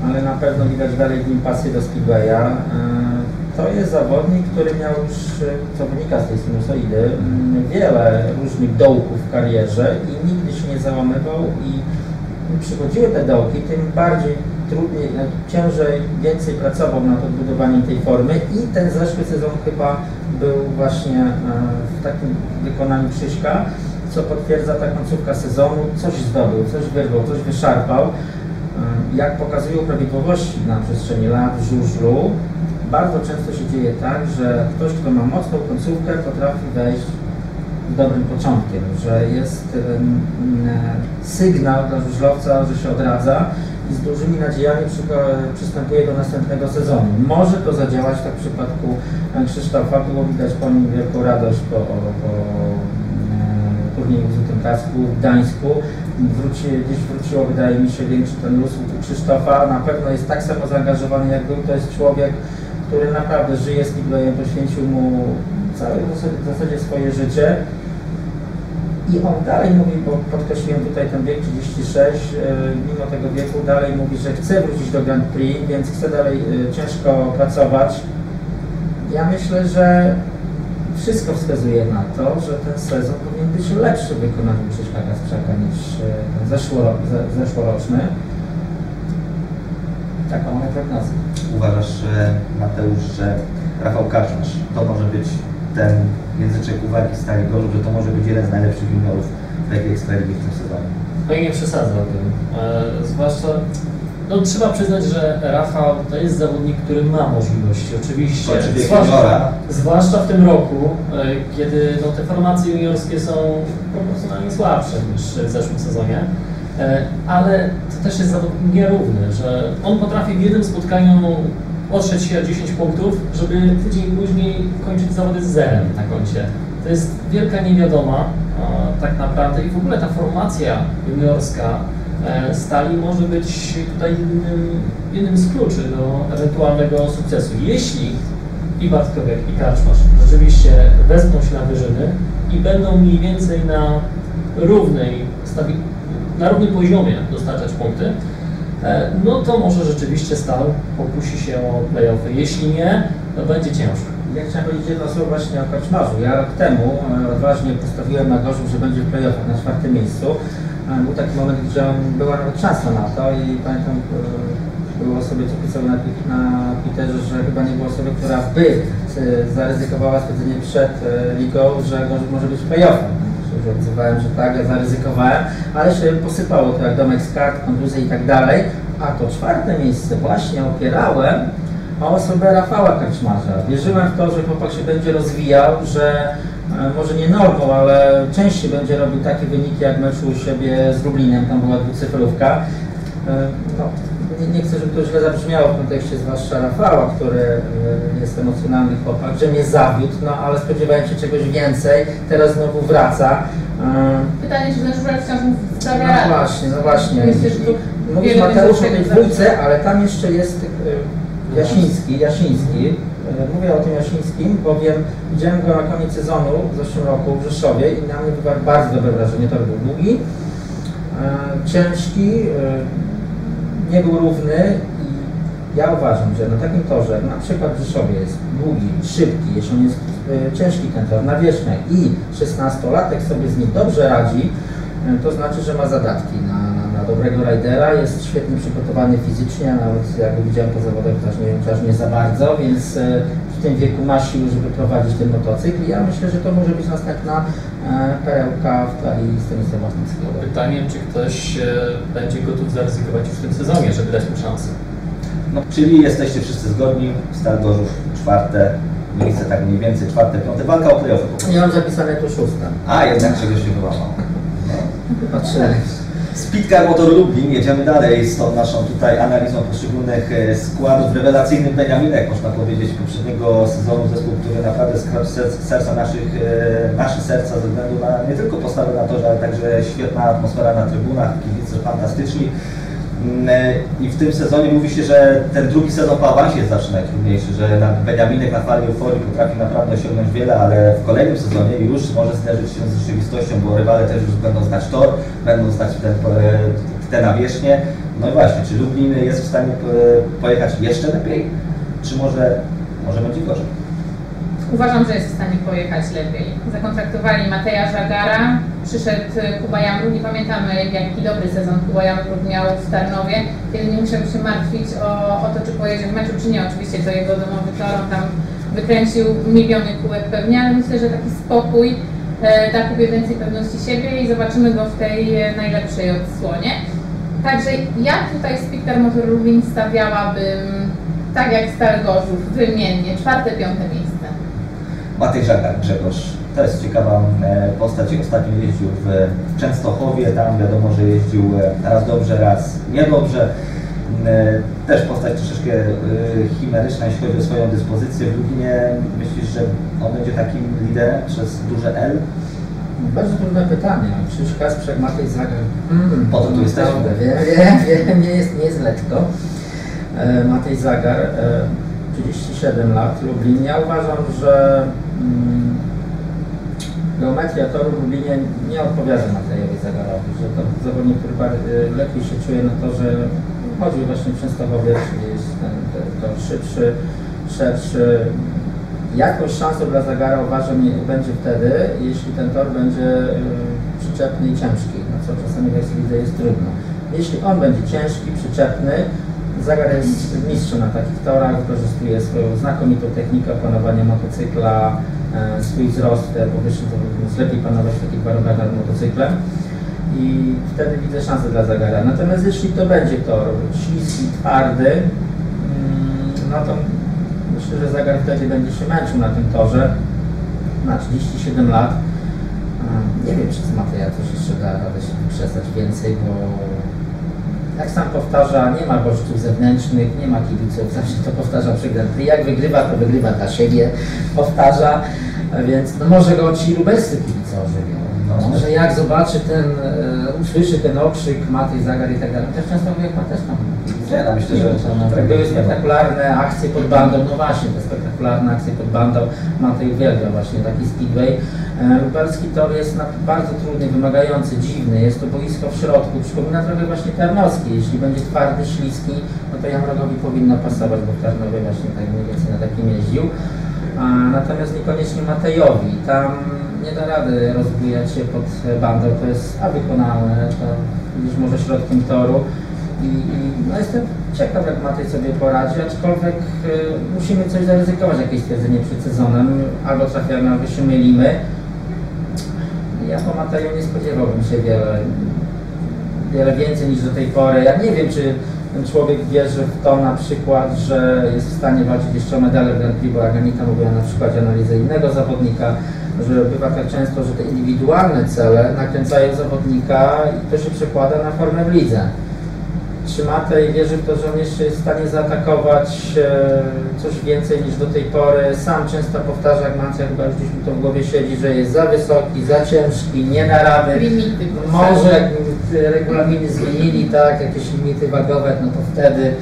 ale na pewno widać dalej w nim pasję do Speedwaya. To jest zawodnik, który miał już, co wynika z tej sinusoidy, wiele różnych dołków w karierze i nigdy się nie załamywał i przychodziły te dołki, tym bardziej trudniej, e, ciężej, więcej pracował nad odbudowaniem tej formy i ten zeszły sezon chyba był właśnie e, w takim wykonaniu Krzyśka, co potwierdza ta końcówka sezonu, coś zdobył, coś wyrwał, coś wyszarpał. E, Jak pokazują prawidłowości na przestrzeni lat w żużlu, bardzo często się dzieje tak, że ktoś, kto ma mocną końcówkę, potrafi wejść dobrym początkiem, że jest e, sygnał dla żużlowca, że się odradza i z dużymi nadziejami przy- przystępuje do następnego sezonu. Może to zadziałać tak w przypadku Krzysztofa, było widać po nim wielką radość po, po e, turnieju w Złotym Kasku w Gdańsku. Wróci, gdzieś wróciło, wydaje mi się, większy ten luz u Krzysztofa. Na pewno jest tak samo zaangażowany jak był. To jest człowiek, który naprawdę żyje speedwayem, poświęcił mu całe w zasadzie, swoje życie. I on dalej mówi, bo podkreśliłem tutaj ten wiek 36, e, mimo tego wieku dalej mówi, że chce wrócić do Grand Prix, więc chce dalej e, ciężko pracować. Ja myślę, że wszystko wskazuje na to, że ten sezon powinien być lepszy w wykonaniu Krzyśka Kasprzaka niż e, ten zeszłoro, ze- zeszłoroczny. Taką mam prognozę. Uważasz, Mateusz, że Rafał Kaczmarz to może być ten języczek uwagi Stali Gorzów, że to może być jeden z najlepszych juniorów PG Ekstraligi w tym sezonie? No i nie przesadzałbym. E, zwłaszcza, no trzeba przyznać, że Rafał to jest zawodnik, który ma możliwości, oczywiście. Zwłaszcza, zwłaszcza w tym roku, e, kiedy no, te formacje juniorskie są proporcjonalnie słabsze niż w zeszłym sezonie. E, ale to też jest zawodnik nierówny, że on potrafi w jednym spotkaniu otrzeć się o 10 punktów, żeby tydzień później kończyć zawody z zerem na koncie. To jest wielka niewiadoma e, tak naprawdę i w ogóle ta formacja juniorska e, Stali może być tutaj jednym, jednym z kluczy do ewentualnego sukcesu. Jeśli i Bartkowiak, i Karczmarz rzeczywiście wezmą się na wyżyny i będą mniej więcej na równej, stawi- na równym poziomie dostarczać punkty, e, no to może rzeczywiście Stal pokusi się o playoffy. Jeśli nie, to będzie ciężko. Ja chciałem powiedzieć jedno słowo właśnie o Kaczmarzu. Ja rok temu e, odważnie postawiłem na Gorzów, że będzie w playoffach na czwartym miejscu. E, Był taki moment, gdzie była nawet szansa na to i pamiętam, było osoby, co na, na Twitterze, że chyba nie było osoby, która by zaryzykowała stwierdzenie przed ligą, że może być w playoffach. Że że tak, ja zaryzykowałem, ale się posypało to jak domek z kart, kontuzje i tak dalej. A to czwarte miejsce właśnie opierałem o osobę Rafała Kaczmarza. Wierzyłem w to, że chłopak się będzie rozwijał, że e, może nie normą, ale częściej będzie robił takie wyniki jak meczu u siebie z Lublinem, tam była dwucyfrówka. E, No, nie, nie chcę, żeby to źle zabrzmiało w kontekście zwłaszcza Rafała, który e, jest emocjonalny chłopak, że mnie zawiódł, no ale spodziewałem się czegoś więcej, teraz znowu wraca. E, Pytanie, czy ten żubrek wciąż mu no właśnie, no właśnie. Tu Mówisz Mateusz o tej dwójce, ale tam jeszcze jest e, Jasiński, Jasiński. Mówię o tym Jasińskim, bowiem widziałem go na koniec sezonu w zeszłym roku w Rzeszowie i na mnie wywarł bardzo dobre wrażenie. Tor był długi, ciężki, nie był równy i ja uważam, że na takim torze, na przykład w Rzeszowie jest długi, szybki, jeśli on jest e, ciężki ten tor na wierzchniach i 16-latek sobie z nim dobrze radzi, e, to znaczy, że ma zadatki na, na, na dobrego rajdera, jest świetnie przygotowany fizycznie, a nawet jak widziałem po zawodach też nie, też nie za bardzo, więc e, w tym wieku ma siły, żeby prowadzić ten motocykl i ja myślę, że to może być następna perełka w talii Stanisława Wacnickiego. Pytanie, czy ktoś e, będzie gotów zaryzykować już w tym sezonie, żeby dać mu szansę. No, czyli jesteście wszyscy zgodni, Stal Gorzów czwarte miejsce, tak mniej więcej czwarte, piąte, walka o playoffy. Ja mam zapisane tu szóste. A, jednak czegoś się wyłamał. No. Speedcar Motor Lublin, jedziemy dalej z tą naszą tutaj analizą poszczególnych e, składów. Rewelacyjny Beniaminek, można powiedzieć, poprzedniego sezonu zespół, który naprawdę ser- serca naszych, e, nasze serca ze względu na nie tylko postawę na torze, ale także świetna atmosfera na trybunach, kibice fantastyczni. Mm, e, I w tym sezonie mówi się, że ten drugi sezon po awansie jest zawsze najtrudniejszy, że na- Beniaminek na fali euforii potrafi naprawdę osiągnąć wiele, ale w kolejnym sezonie już może zderzyć się z rzeczywistością, bo rywale też już będą znać tor, będą znać te, te nawierzchnie. No i właśnie, czy Lublin jest w stanie e, pojechać jeszcze lepiej, czy może, może będzie gorzej? Uważam, że jest w stanie pojechać lepiej. Zakontraktowali Mateja Żagara, przyszedł Kuba Jamruk, nie pamiętamy jaki dobry sezon Kuba Jamruk miał w Tarnowie, kiedy nie musiał się martwić o, o to, czy pojedzie w meczu, czy nie. Oczywiście to jego domowy tor, tam wykręcił miliony kółek pewnie, ale myślę, że taki spokój e, da Kubie więcej pewności siebie i zobaczymy go w tej e, najlepszej odsłonie. Także ja tutaj z Pictar Motor Lublin stawiałabym, tak jak Stal Gorzów, wymiennie, czwarte, piąte miejsce. Matej Żagar, Grzegorz. To jest ciekawa e, postać. Ostatnio jeździł w Częstochowie, tam wiadomo, że jeździł e, raz dobrze, raz niedobrze. E, Też postać troszeczkę chimeryczna, jeśli chodzi o swoją dyspozycję. W Lublinie myślisz, że on będzie takim liderem przez duże L? Bardzo trudne pytanie. Krzyż Kasprzak, Matej Zagar. Mm, Po to tu jesteśmy. Wiem, wiem, nie jest, nie jest lekko. Matej Zagar, e, 37 lat, Lublin. Ja uważam, że mm, geometria toru w nie odpowiada Matejowi Zagarowi, że to zawodnik, który bar- lepiej się czuje na to, że chodził właśnie Częstochowie, czyli jest ten, ten tor szybszy, szerszy. Jakąś szansą dla Zagara uważam będzie wtedy, jeśli ten tor będzie y, przyczepny i ciężki, no co czasami w Ekslidze jest trudno. Jeśli on będzie ciężki, przyczepny, Zagar jest mistrzem na takich torach, wykorzystuje swoją znakomitą technikę opanowania motocykla, e, swój wzrost e, powyższy, to lepiej panować w takich warunkach nad motocyklem i wtedy widzę szansę dla Zagara. Natomiast jeśli to będzie tor śliski, twardy, mm, no to myślę, że Zagar wtedy będzie się męczył na tym torze. Ma 37 lat. E, Nie wiem, czy z Mateja coś jeszcze da radę się wykrzesać więcej, bo jak sam powtarza, nie ma bodźców zewnętrznych, nie ma kibiców, zawsze to powtarza przy. Jak wygrywa, to wygrywa dla siebie, powtarza, więc no może go ci lubelscy kibice ożywią. No, Może jak zobaczy ten, e, usłyszy ten okrzyk Matej Zagar i tak dalej, też często wyjechał też tam. Nie, no myślę, że tak były spektakularne akcje pod bandą, no właśnie, te spektakularne akcje pod bandą, Matej uwielbia właśnie taki speedway. E, Lubelski tor jest bardzo trudny, wymagający, dziwny, jest to boisko w środku, przypomina trochę właśnie Tarnowski, jeśli będzie twardy, śliski, no to Jamrogowi powinno pasować, bo w Tarnowie właśnie tak mniej więcej na takim jeździł. A, natomiast niekoniecznie Matejowi. Tam nie da rady rozbujać się pod bandą, to jest a wykonalne, to gdzieś może środkiem toru. I, i no jestem ciekaw, jak Matej sobie poradzi, aczkolwiek y, musimy coś zaryzykować, jakieś stwierdzenie przed sezonem. Albo trafiamy, albo się mylimy. Ja po Mateju nie spodziewałbym się wiele, wiele więcej niż do tej pory. Ja nie wiem, czy ten człowiek wierzy w to na przykład, że jest w stanie walczyć jeszcze o medale w Grand Prix, bo jak Anita mówiła na przykładzie analizy innego zawodnika, że bywa tak często, że te indywidualne cele nakręcają zawodnika i to się przekłada na formę w lidze. Czy Matej wierzy w to, że on jeszcze jest w stanie zaatakować e, coś więcej niż do tej pory? Sam często powtarza, jak Macia chyba już gdzieś mi to w głowie siedzi, że jest za wysoki, za ciężki, nie na rady. Limity. Może regulaminy zmienili, tak, jakieś limity wagowe, no to wtedy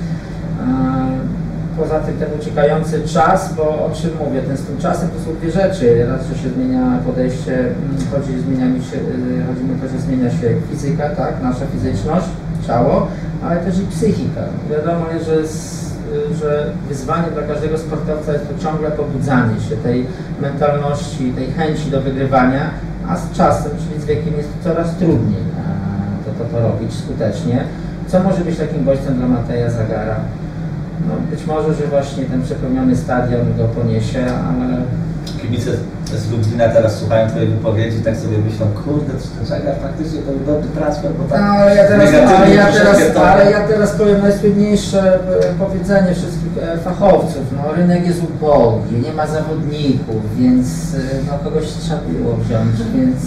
poza tym ten uciekający czas, bo o czym mówię, ten z tym czasem to są dwie rzeczy. Raz, że się zmienia podejście, mm, chodzi, zmienia mi się, y, chodzi mi o to, że zmienia się fizyka, tak, nasza fizyczność, ciało, ale też i psychika. Wiadomo jest, że, że wyzwanie dla każdego sportowca jest to ciągle pobudzanie się tej mentalności, tej chęci do wygrywania, a z czasem, czyli z wiekiem jest to coraz trudniej e, to, to, to robić skutecznie. Co może być takim bodźcem dla Mateja Zagara? No, być może, że właśnie ten przepełniony stadion go poniesie, ale Kibice z Lublina teraz słuchają Twojej wypowiedzi, tak sobie myślą, kurde, czy ten Żagar faktycznie to był dobry transfer, bo tak No, ale ja teraz, ale ja teraz, to- ale ja teraz powiem najsłynniejsze e, powiedzenie wszystkich e, fachowców. No, rynek jest ubogi, nie ma zawodników, więc e, no, kogoś trzeba było wziąć, więc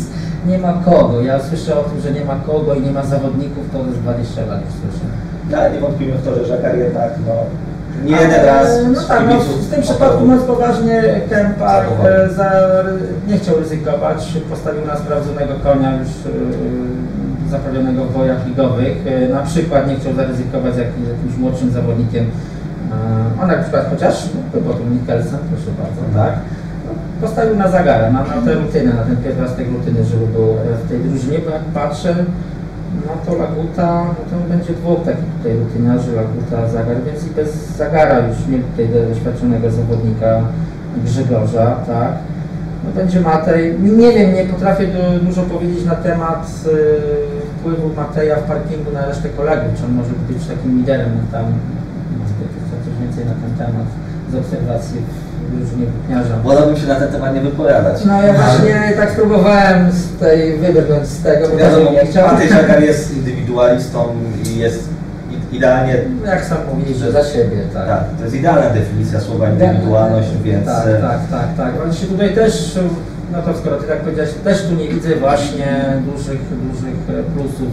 nie ma kogo. Ja słyszę o tym, że nie ma kogo i nie ma zawodników, to już 20 lat już słyszę. Ale nie wątpimy w to, że Żagar jednak, no, nie jeden raz No tak, no, w tym przypadku mówiąc poważnie e, za, nie chciał ryzykować, postawił na sprawdzonego konia już e, zaprawionego w wojach ligowych. E, na przykład nie chciał zaryzykować z jakimś, jakimś młodszym zawodnikiem. E, on na przykład chociaż, no, to potem Mikkelsen, proszę bardzo, tak. No, postawił na zagara, na, na tę rutynę, na ten pierwiastek rutyny, żeby był w tej drużynie, bo jak patrzę, no to Laguta, no to będzie dwóch takich tutaj rutyniarzy, Laguta, Zagar, więc i bez Zagara już mieli tutaj doświadczonego zawodnika Grzegorza, tak. No będzie Matej, nie wiem, nie potrafię du- dużo powiedzieć na temat y, wpływu Mateja w parkingu na resztę kolegów, czy on może być takim liderem tam, co coś więcej na ten temat z obserwacji włókniarza. Wolałbym się na ten temat nie wypowiadać. No ja właśnie tak próbowałem z tej wybrnąć z tego, bo Wiadomo, właśnie nie chciałem. Żagar jest indywidualistą i jest idealnie, Jak sam mówisz, że za siebie, tak. tak, to jest idealna definicja słowa indywidualność, więc Tak, e, tak, tak, tak. On się tutaj też, no to skoro ty tak powiedziałeś, też tu nie widzę właśnie dużych, dużych plusów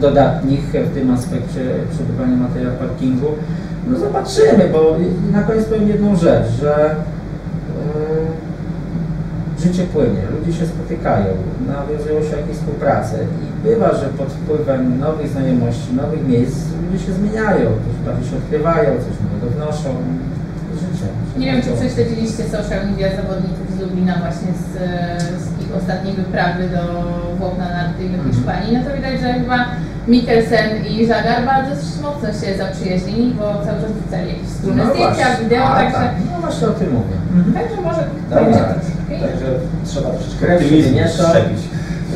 dodatnich w tym aspekcie przebywania Mateja w parkingu. No zobaczymy, bo na koniec powiem jedną rzecz, że e, życie płynie, ludzie się spotykają, nawiązują się jakieś współprace i bywa, że pod wpływem nowych znajomości, nowych miejsc ludzie się zmieniają, coś bardziej się odkrywają, coś nowego wnoszą. Życie. Nie wiem, czy prześledziliście social media zawodników z Lublina właśnie z, z ich ostatniej wyprawy do Włoch na narty i do. Hiszpanii, no to widać, że chyba Mikkelsen i Żagar bardzo mocno się zaprzyjaźnili, bo cały czas wrzucali jakieś wspólne zdjęcia, właśnie. wideo, A, także, tak. No właśnie o tym mówię. także może będzie troszeczkę. Także trzeba troszeczkę optymizmu szczepić.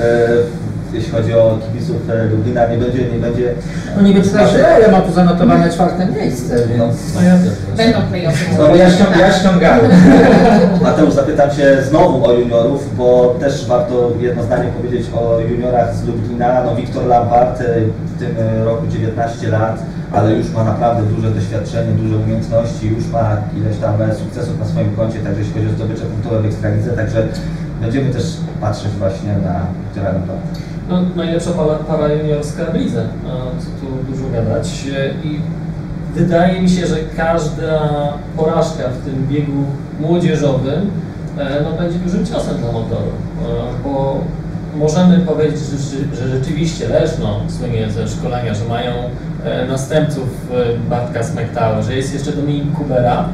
E, jeśli chodzi o kibiców Lublina, nie będzie, nie będzie. No nie będzie tak źle, ja mam tu zanotowane czwarte miejsce, więc... No ja Będą play-offy. No bo ja, ściąg, ja ściągałem. Mateusz, zapytam Cię znowu o juniorów, bo też warto jedno zdanie powiedzieć o juniorach z Lublina. No Wiktor Lampard e, w tym roku 19 lat, ale już ma naprawdę duże doświadczenie, duże umiejętności, już ma ileś tam sukcesów na swoim koncie, także jeśli chodzi o zdobycze punktowe w Ekstralidze, także będziemy też patrzeć właśnie na Wiktora. No, najlepsza para, para juniorska w lidze, co tu dużo gadać. E, I wydaje mi się, że każda porażka w tym biegu młodzieżowym e, no, będzie dużym ciosem dla motoru, e, bo możemy powiedzieć, że, rzeczywiście Leszno słynie ze szkolenia, że mają następców Bartka Smektała, że jest jeszcze Dominik Kubera,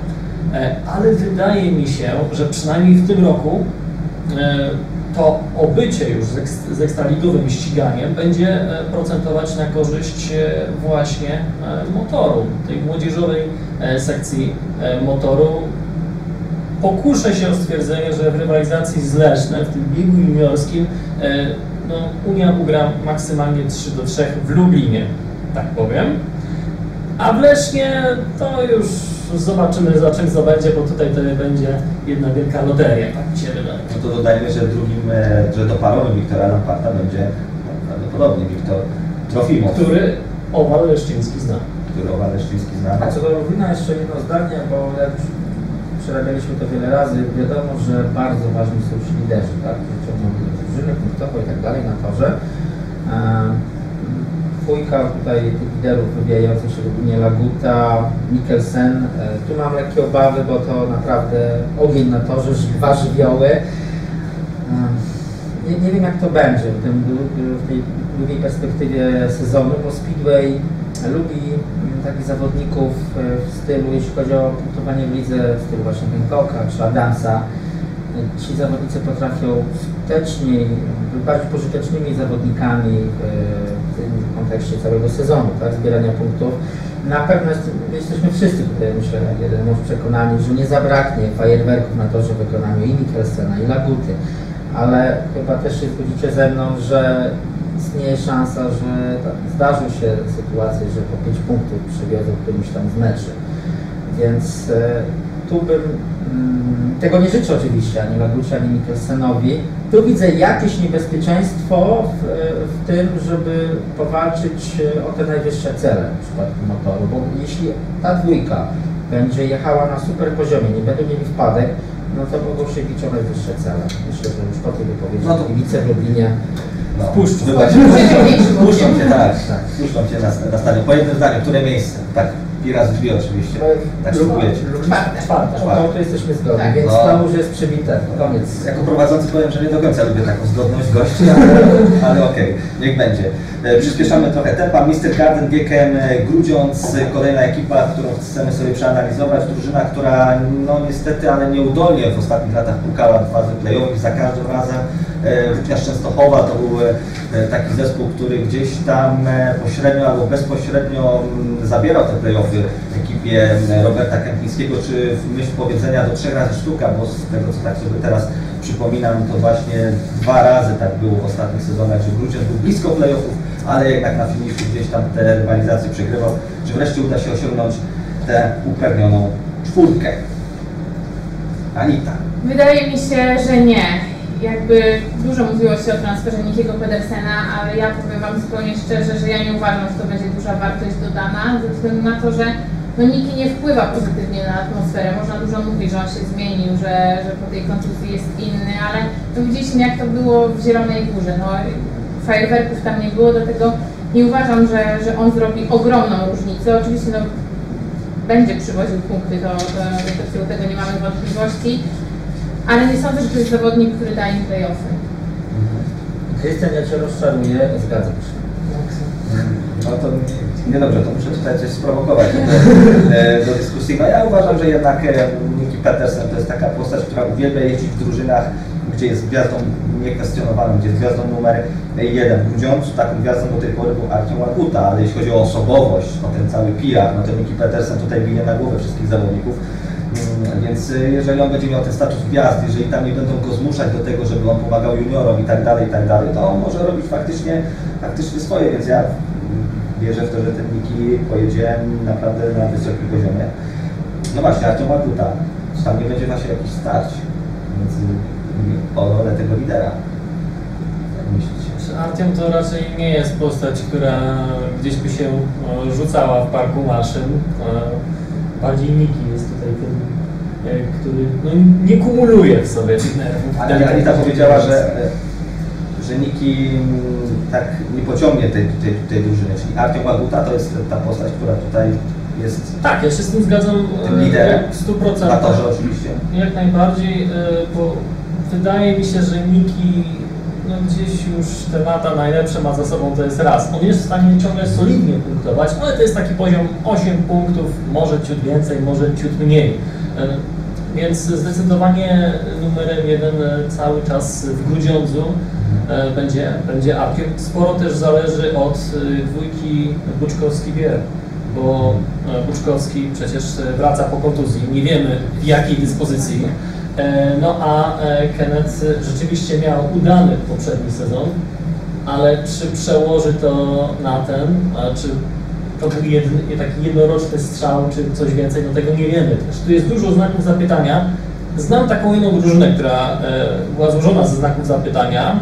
ale wydaje mi się, że przynajmniej w tym roku to obycie już z, eks- z ekstraligowym ściganiem będzie e, procentować na korzyść e, właśnie e, motoru, tej młodzieżowej sekcji motoru. Pokuszę się o stwierdzenie, że w rywalizacji z Lesznem, w tym biegu juniorskim, no, Unia ugra maksymalnie 3 do 3 w Lublinie, tak powiem. A w Lesznie to już zobaczymy za czym to będzie, bo tutaj to będzie jedna wielka loteria, tak mi się wydaje. No to dodajmy, że drugim, e, że doparowym Wiktora Lamparta będzie prawdopodobnie Wiktor Trofimow, Który owal leszczyński zna. który Owa Leszczyński zna. A co do Lublina jeszcze jedno zdanie, bo jak przerabialiśmy to wiele razy, wiadomo, że bardzo ważni są ci liderzy, tak? którzy ciągną do drużyny, punktowo i tak dalej na torze. Ehm, Dwójka tutaj tych liderów wybijających się Lublinie Laguta, Mikkelsen. E, Tu mam lekkie obawy, bo to naprawdę ogień na torze, dwa żywioły. Nie, nie wiem jak to będzie w, tym, w tej długiej perspektywie sezonu, bo Speedway lubi mm, takich zawodników e, w stylu, jeśli chodzi o punktowanie w lidze, w stylu właśnie Hancocka czy Adamsa. Ci zawodnicy potrafią skuteczniej, bardziej pożytecznymi zawodnikami e, w tym kontekście całego sezonu, tak, zbierania punktów. Na pewno jest, jesteśmy wszyscy tutaj, myślę, jeden mąż przekonani, że nie zabraknie fajerwerków na torze wykonaniu i Mikkelsena, i Laguty, ale chyba też się zgodzicie ze mną, że istnieje szansa, że zdarzą się sytuacje, że po 5 punktów przywiozą którymś tam z meczy. Więc e, tu bym, mm, tego nie życzę oczywiście ani Lagucie, ani Mikkelsenowi. Tu widzę jakieś niebezpieczeństwo w, w tym, żeby powalczyć e, o te najwyższe cele w przypadku motoru, bo jeśli ta dwójka będzie jechała na super poziomie, nie będą mieli wpadek, no to mogą się bić o najwyższe cele. Myślę, że już po tej wypowiedzi No to- kibice w Lublinie No, Wpuszczą. Wpuszczą. cię, tak, Tak. wpuszczą cię na, na stadion. Po jednym zdaniu, które miejsce? Tak, i raz drzwi oczywiście. Tak spróbujecie. Czwarte. Czwarte. No to, to jesteśmy zgodni, Tak. więc No. to już jest przybite. Koniec. Jako prowadzący powiem, że nie do końca lubię taką zgodność gości, ale, ale okej, niech będzie. E, Przyspieszamy trochę tempa. Mr. Garden GKM e, Grudziądz, e, kolejna ekipa, którą chcemy sobie przeanalizować. Drużyna, która no niestety, ale nieudolnie w ostatnich latach pukała w fazy playowych za każdym razem. E, Włókniarz Częstochowa to był e, taki zespół, który gdzieś tam e, pośrednio albo bezpośrednio mm, zabierał te playoffy ekipie Roberta Kępińskiego, czy w myśl powiedzenia do trzech razy sztuka, bo z tego co tak sobie teraz przypominam, to właśnie dwa razy tak było w ostatnich sezonach, że Grudziądz był blisko playoffów, ale jednak na finiszu gdzieś tam te rywalizacje przegrywał, że wreszcie uda się osiągnąć tę upragnioną czwórkę. Anita. Wydaje mi się, że nie. Jakby dużo mówiło się o transferze Nikiego Pedersena, ale ja powiem Wam zupełnie szczerze, że ja nie uważam, że to będzie duża wartość dodana, ze względu na to, że no Niki nie wpływa pozytywnie na atmosferę. Można dużo mówić, że on się zmienił, że, że po tej kontuzji jest inny, ale to widzieliśmy jak to było w Zielonej Górze. No, fajerwerków tam nie było, dlatego nie uważam, że, że on zrobi ogromną różnicę. Oczywiście no, będzie przywoził punkty, to, to, to tego nie mamy wątpliwości. Ale nie sądzę, że to jest zawodnik, który daje im playoffy. Krystian, ja Cię rozczaruję, zgadzam się. No to niedobrze, to muszę tutaj coś sprowokować do, e, do dyskusji. No ja uważam, że jednak e, Niki Petersen to jest taka postać, która uwielbia jeździć w drużynach, gdzie jest gwiazdą niekwestionowaną, gdzie jest gwiazdą numer jeden. Grudziądzu taką gwiazdą do tej pory był Artem Łaguta, ale jeśli chodzi o osobowość, o ten cały PR, no to Niki Petersen tutaj bije na głowę wszystkich zawodników. Mm, Więc y, jeżeli on będzie miał ten status gwiazdy, jeżeli tam nie będą go zmuszać do tego, żeby on pomagał juniorom i tak dalej, i tak dalej, to on może robić faktycznie, faktycznie swoje, więc ja wierzę w to, że ten Niki pojedzie naprawdę na wysokim poziomie. No właśnie, Artem Łaguta, czy tam nie będzie właśnie jakiś starć między o rolę tego lidera? Artyom to raczej nie jest postać, która gdzieś by się e, rzucała w parku maszyn. Bardziej Niki jest tutaj tym, e, który no, nie kumuluje w sobie nerwów. Ale Anita powiedziała, że, że Niki tak nie pociągnie tej, tej, tej drużyny, czyli Łaguta to jest ta postać, która tutaj jest Tak, ja się z tym zgadzam e, Tym liderem? w 100%. na torze oczywiście. Jak najbardziej, e, bo wydaje mi się, że Niki gdzieś już te lata najlepsze ma za sobą, to jest raz. On jest w stanie ciągle solidnie punktować, ale to jest taki poziom 8 punktów, może ciut więcej, może ciut mniej. Więc zdecydowanie numerem jeden e, cały czas w Grudziądzu e, będzie, będzie Arkiem. Sporo też zależy od e, dwójki Buczkowski-Bier, bo Buczkowski przecież wraca po kontuzji, nie wiemy w jakiej dyspozycji. E, No a e, Kenneth rzeczywiście miał udany poprzedni sezon, ale czy przełoży to na ten, czy to był taki jednoroczny strzał, czy coś więcej, no tego nie wiemy też. Tu jest dużo znaków zapytania. Znam taką jedną drużynę, która e, była złożona ze znaków zapytania,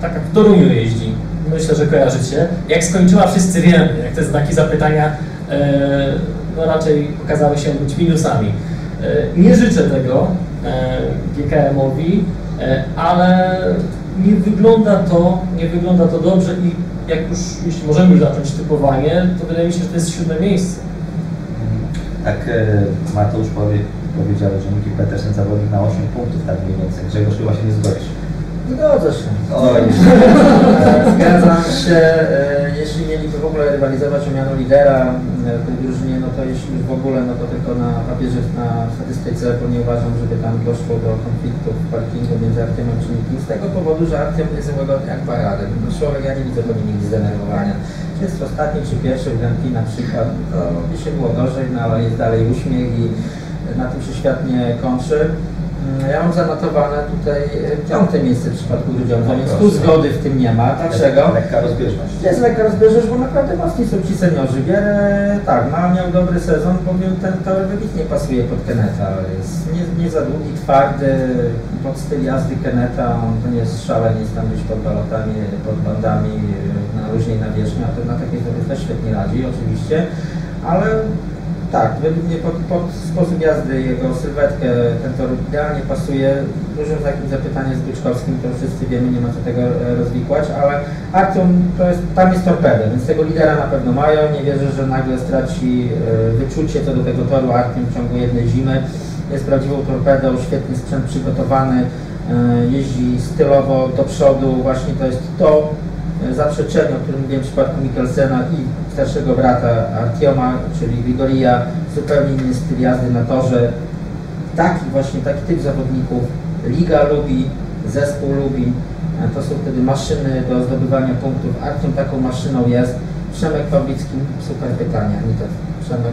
taka w Toruniu jeździ, myślę, że kojarzycie. Jak skończyła, wszyscy wiemy, jak te znaki zapytania no raczej okazały się być minusami. E, Nie życzę tego e, GKM-owi, e, ale nie wygląda to, nie wygląda to dobrze i jak już, jeśli możemy już zacząć typowanie, to wydaje mi się, że to jest siódme miejsce. Tak Mateusz powie, powiedział, że Miki Petersen zawodnik na 8 punktów, tak mniej więcej. Grzegorz chyba się nie zgodzisz. Zgodzę się. Oj, Zgadzam się, jeśli mieliby w ogóle rywalizować o miano lidera e, w tej drużynie, no to jeśli w ogóle, no to tylko na papierze, na statystyce, bo nie uważam, żeby tam doszło do konfliktu w parkingu między Artemem czy Nikim, z tego powodu, że Artem jest łagodny jak paradem. No człowiek, ja nie widzę po nim zdenerwowania. Czy jest ostatni, czy pierwszy w na przykład, to by się było gorzej, no ale jest dalej uśmiech i na tym się świat nie kończy. Mm, Ja mam zanotowane tutaj e, piąte miejsce w przypadku Grudziądza, więc tu zgody w tym nie ma. Dlaczego? Lekka rozbieżność. Jest lekka rozbieżność, bo naprawdę mocni są ci seniorzy. Wiele, tak, ma, miał dobry sezon, powiem, ten tor wybitnie pasuje pod Keneta. Jest nie, nie za długi, twardy, pod styl jazdy Keneta, on to nie jest szalenie jest tam być pod balotami, pod bandami na luźnej nawierzchni, a to na takiej też świetnie radzi oczywiście, ale tak, według mnie pod, pod sposób jazdy, jego sylwetkę, ten tor idealnie pasuje. Dużym takim zapytaniem z Byczkowskim, to wszyscy wiemy, nie ma co tego e, rozwikłać, ale Artyom to jest, tam jest torpeda, więc tego lidera na pewno mają. Nie wierzę, że nagle straci e, wyczucie co do tego toru Artyom w ciągu jednej zimy. Jest prawdziwą torpedą, świetny sprzęt przygotowany, e, jeździ stylowo do przodu, właśnie to jest to, e, zaprzeczenie, o którym mówiłem w przypadku Mikkelsena i starszego brata Artioma, czyli Grigoria, zupełnie inny styl jazdy na torze. Taki właśnie, taki typ zawodników liga lubi, zespół lubi. E, To są wtedy maszyny do zdobywania punktów. Artiom taką maszyną jest. Przemek Pawlicki, super pytanie. Anita, Przemek.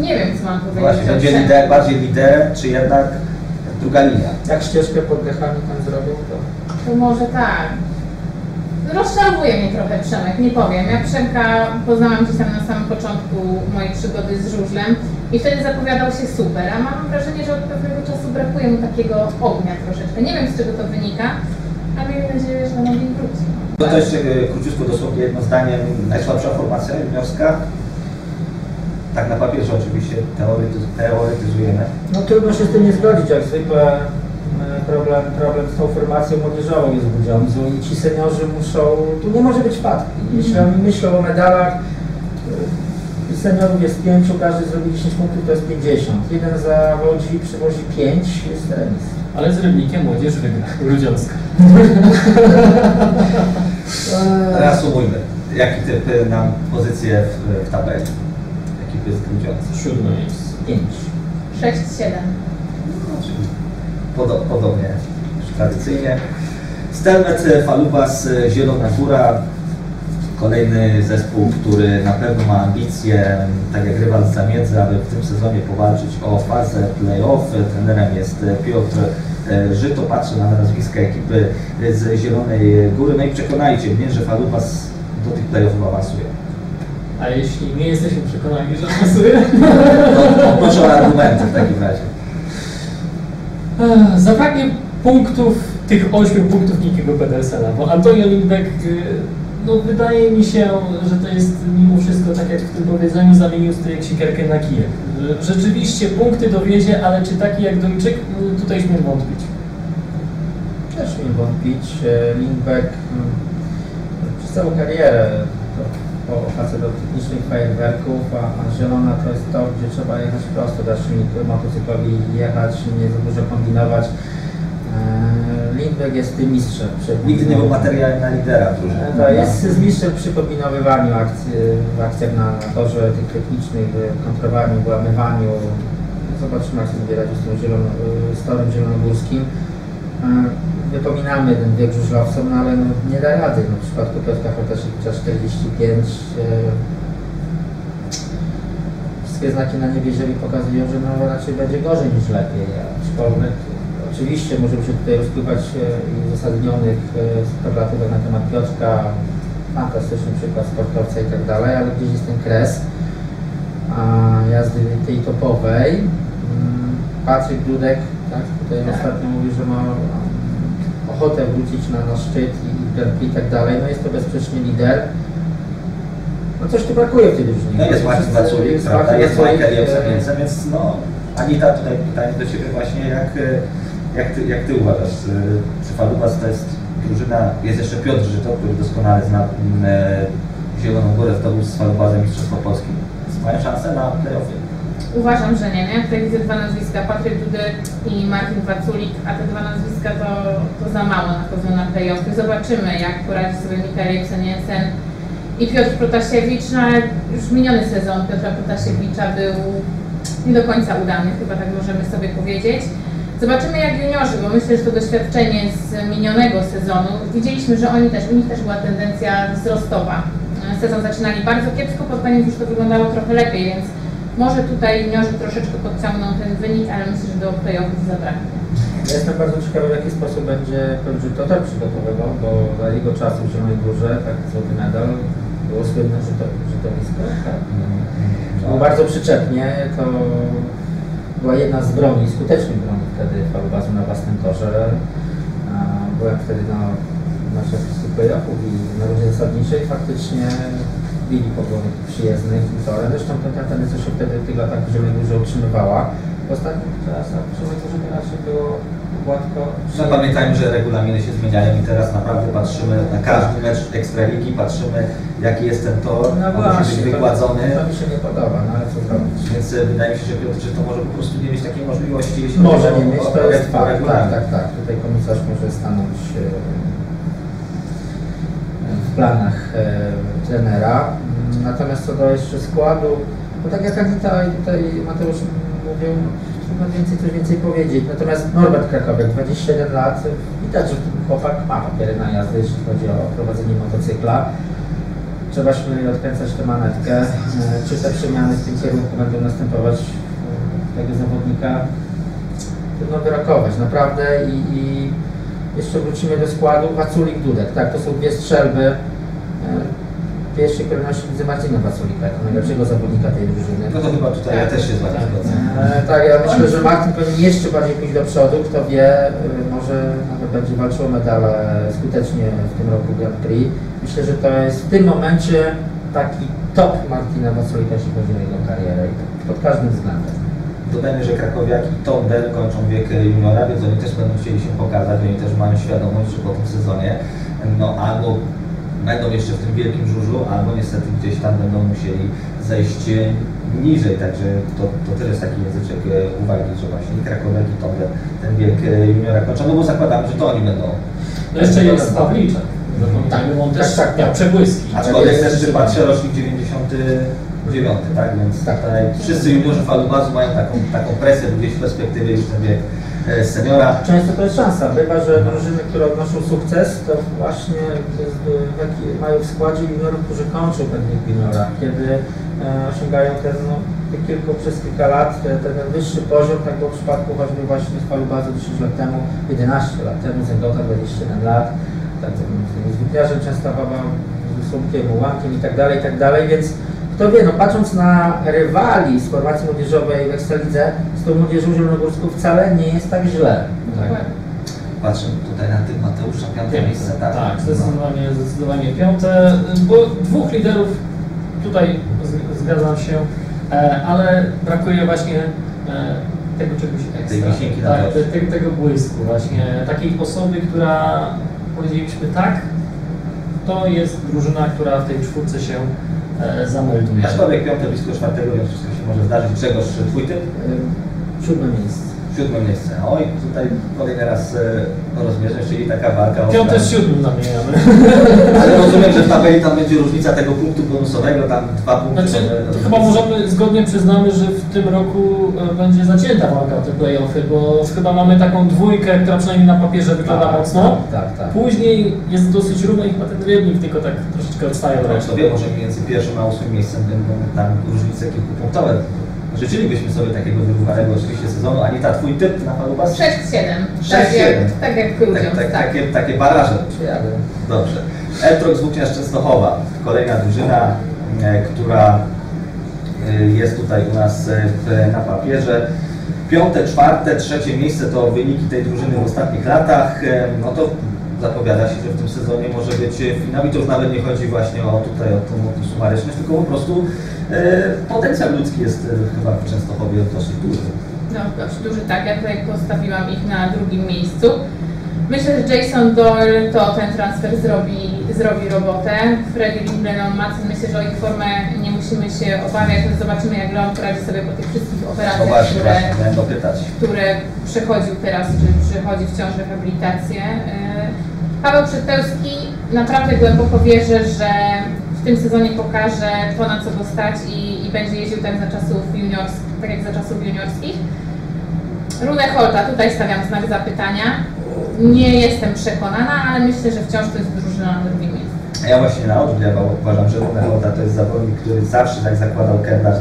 Nie wiem, co mam powiedzieć. Właśnie, o będzie lider, bardziej liderem, czy jednak druga linia? Jak ścieżkę pod dechami tam zrobił, to To może tak. Rozczarowuje mnie trochę Przemek, nie powiem. Ja Przemka poznałam gdzieś tam na samym początku mojej przygody z żużlem i wtedy zapowiadał się super, a mam wrażenie, że od pewnego czasu brakuje mu takiego ognia troszeczkę. Nie wiem z czego to wynika, ale miejmy nadzieję, że na nowy wróci. No to jeszcze e, króciutko dosłownie jedno zdanie. Najsłabsza formacja juniorska. Tak na papierze oczywiście teoretyz teoretyzujemy. No trudno się z tym nie zgodzić, jak zwykle problem, problem z tą formacją młodzieżową jest w Grudziądzu i ci seniorzy muszą, tu nie może być wpadki. Jeśli oni myślą o medalach, e, seniorów jest pięciu, każdy zrobi 10 punktów, to jest 50. Jeden zawodzi, przywozi 5, jest remis. Ale z Rybnikiem młodzież wygra, Grudziącka. Reasumujmy. Jaki typ e, nam pozycję w, w tabeli? Ekipy z Grudziądza. Siódme miejsce. 5. 6-7. Czyli podo podobnie tradycyjnie. Stelmet Falubas Zielona Góra. Kolejny zespół, który na pewno ma ambicje, tak jak rywal z Zamiedzy, aby w tym sezonie powalczyć o fazę play-off. Trenerem jest Piotr e, Żyto. Patrzę na nazwiska ekipy z Zielonej Góry. No i przekonajcie mnie, że Falubas do tych play-offów awansuje. A jeśli nie jesteśmy przekonani, że pasuje, To proszę o argumenty w takim razie. Zabraknie punktów, tych 8 punktów Nikiego Pedersena, bo Antonio Lindbeck, y, no wydaje mi się, że to jest mimo wszystko, tak jak w tym powiedzeniu, zamienił stryjek siekierkę na kijek. Y, Rzeczywiście punkty dowiezie, ale czy taki jak Duńczyk, y, tutaj śmiem wątpić. Też nie wątpić. Lindbeck mm, przez całą karierę facet do technicznych fajerwerków, a, a zielona to jest to, gdzie trzeba jechać prosto, dać motocyklowi jechać, nie za dużo kombinować. E, Lind, Dudek jest tym mistrzem. Nigdy nie był materiałem na lidera drużyny. E, To jest z mistrzem przy kombinowywaniu akcji, w akcjach na torze tych technicznych, w kontrowaniu, włamywaniu. Zobaczymy, jak sobie będzie radził z, tym zielono, z torem zielonogórskim. Wypominamy ten wiek żużlowcom, no ale no, nie da rady. No, w przypadku Piotra Chotasiewicza 45. e, Wszystkie znaki na niebie ziemi pokazują, że no, raczej będzie gorzej niż lepiej. Aczkolwiek oczywiście możemy się tutaj rozpływać e, i uzasadnionych e, superlatywach na temat Piotrka, fantastyczny przykład sportowca i tak dalej, ale gdzieś jest ten kres jazdy tej topowej. Mm, Patryk Dudek, tak, tutaj Tak. ostatnio mówił, że ma ochotę wrócić na, na szczyt i, i, tak dalej. No jest to bezsprzecznie lider. No coś tu brakuje w tej drużynie. No jest Marcin Waculik, prawda? Jest Michael e, więc no Anita, tutaj pytanie do Ciebie właśnie, jak, e, jak, ty, jak Ty uważasz, e, czy Falubas to jest drużyna, jest jeszcze Piotr Żyto, który doskonale zna Zieloną Górę, zdobył z Falubazem Mistrzostwo Polski. Mają szansę na playoffy. Uważam, że nie, nie? Tutaj widzę dwa nazwiska, Patryk Dudek i Martin Waculik, a te dwa nazwiska to, to za mało nachodzą na playoffy. Zobaczymy, jak poradzi sobie Mikael Jensen i Piotr Protasiewicz, no ale już miniony sezon Piotra Protasiewicza był nie do końca udany, chyba tak możemy sobie powiedzieć. Zobaczymy jak juniorzy, bo myślę, że to doświadczenie z minionego sezonu, widzieliśmy, że oni też, u nich też była tendencja wzrostowa. Sezon zaczynali bardzo kiepsko, pod koniec już to wyglądało trochę lepiej, więc może tutaj juniorzy troszeczkę podciągną ten wynik, ale myślę, że do playoffów zabraknie. Ja jestem bardzo ciekawy, w jaki sposób będzie Piotr Żyto tak przygotowywał, bo za jego czasów w Zielonej Górze, tak złoty medal, było słynne Żyto- żytowisko. Tak. Było bardzo przyczepnie, to była jedna z broni, skutecznych broni wtedy falubazu na własnym torze. Byłem wtedy na, na playoffów i na rundzie zasadniczej faktycznie bili pogony przyjezdnych i torem. Zresztą ten ten co się wtedy w tych latach w Zielonej Górze utrzymywała. W ostatnich czasach w Zielonej Górze to raczej było gładko. No pamiętajmy, że regulaminy się zmieniają i teraz naprawdę patrzymy na każdy mecz Ekstraligi, patrzymy jaki jest ten tor, No on musi być właśnie, to, wygładzony. to mi się nie podoba, no ale co zrobić? Więc e, wydaje mi się, że Piotr Żyto może po prostu nie mieć takiej możliwości. jeśli Może nie mieć, to jest fakt. Tak, tak, tak. Tutaj komisarz może stanąć e, planach e, trenera. Natomiast co do jeszcze składu, no tak jak Anita i tutaj Mateusz mówią, trudno więcej, coś więcej powiedzieć. Natomiast Norbert Krakowiak, 21 lat, widać, że ten chłopak ma papiery na jazdę, jeśli chodzi o prowadzenie motocykla. Trzeba śmielej odkręcać tę manetkę. E, Czy te przemiany w tym kierunku będą następować tego zawodnika? trudno wyrokować, naprawdę i, i jeszcze wrócimy do składu, Waculik Dudek, tak, to są dwie strzelby. E, W pierwszej kolejności widzę Marcina Waculika, jako najlepszego zawodnika tej drużyny. No to chyba tutaj ja też się z Wami zgodzę. E, tak, ja myślę, że Martin powinien jeszcze bardziej pójść do przodu, kto wie, e, może nawet będzie walczył o medale skutecznie w tym roku Grand Prix. Myślę, że to jest w tym momencie taki top Martina Waculika, jeśli chodzi o jego karierę i pod każdym względem. Dodajmy, że Krakowiak i Tonder kończą wiek juniora, więc oni też będą chcieli się pokazać, oni też mają świadomość, że po tym sezonie no albo będą jeszcze w tym wielkim żużlu, albo niestety gdzieś tam będą musieli zejść niżej, także to, to też jest taki języczek e, uwagi, że właśnie i Krakowiak i Tonder ten wiek e, juniora kończą, no bo zakładamy, że to oni będą. No jeszcze jest Pawliczek. Zapomniałem, on też Tak, tak, tak. miał przebłyski. Aczkolwiek też czy patrzę rocznik 99, tak? Więc Tak. tutaj wszyscy juniorzy falubazu mają taką, taką presję, gdzieś w perspektywie już ten wiek e, seniora. Często to jest szansa. Bywa, że drużyny, które odnoszą sukces, to właśnie mają w składzie juniorów, którzy kończą ten wiek juniora, kiedy e, osiągają ten, no, kilku, przez kilka lat te, ten, ten wyższy poziom, tak było w przypadku właśnie z Falubazu 10 lat temu, 11 lat temu, Zęgota 21 lat, tak, z Witniarzem Częstochowa, z Słomkiem, Ułamkiem i tak dalej, i tak dalej, więc kto wie, no patrząc na rywali z formacji młodzieżowej w Ekstralidze, z tą młodzieżą zielonogórską wcale nie jest tak źle. Dokładnie. Patrzę tutaj na tym Mateusza, piąte miejsce, tak? Tak, No. zdecydowanie, zdecydowanie piąte, bo dwóch liderów tutaj zgadzam się, e, ale brakuje właśnie e, tego czegoś ekstra. Tej tak, te, te, tego błysku właśnie, takiej osoby, która powiedzieliśmy tak, to jest drużyna, która w tej czwórce się zamelduje. Aczkolwiek piąte blisko czwartego, więc wszystko się może zdarzyć. Grzegorz, twój typ? Siódme miejsce. Siódme miejsce. Oj, tutaj kolejny raz e, rozmierzę, czyli taka walka o Piąte z siódmym zamieniamy. Ale rozumiem, że w tabeli tam będzie różnica tego punktu bonusowego, tam dwa punkty. Znaczy, to chyba możemy, zgodnie przyznamy, że w tym roku e, będzie zacięta walka o te play-offy, bo chyba mamy taką dwójkę, która przynajmniej na papierze wygląda mocno. Tak, tak. Później jest dosyć równo i chyba ten rybnik tylko tak troszeczkę odstaje od No, kto wie, może między pierwszym a ósmym miejscem będą tam różnice kilkupunktowe. Życzylibyśmy sobie takiego wyrównanego oczywiście sezonu. Anita, twój typ na Palubas? 6-7. Tak 6-7. jak, tak jak ludziom, Tak, tak, tak. takie, takie baraże. Dobrze. Eltrox Włókniarz Częstochowa, kolejna drużyna, e, która e, jest tutaj u nas e, na papierze. Piąte, czwarte, trzecie miejsce to wyniki tej drużyny w ostatnich latach. No to zapowiada się, że w tym sezonie może być finał i to już nawet nie chodzi właśnie o tutaj o tą, tą sumaryczność, tylko po prostu e, potencjał ludzki jest e, chyba w Częstochowie dosyć duży. No, dość duży tak. Ja tutaj postawiłam ich na drugim miejscu. Myślę, że Jason Doyle to ten transfer zrobi, zrobi robotę. Freddy Lindgren, Matson, myślę, że o ich formę nie musimy się obawiać. No zobaczymy, jak Leon poradzi sobie po tych wszystkich No operacjach, właśnie, które, które przechodził teraz, czy przechodzi wciąż rehabilitację. Paweł Przypełski naprawdę głęboko wierzę, że w tym sezonie pokaże to, na co go stać i, i będzie jeździł tak, za czasów tak jak za czasów juniorskich. Runę Holta, tutaj stawiam znak zapytania. Nie jestem przekonana, ale myślę, że wciąż to jest drużyna na drugim miejscu. Ja właśnie na odwrót, ja uważam, że Ruben Hoda to jest zawodnik, który zawsze tak zakładał Kevlar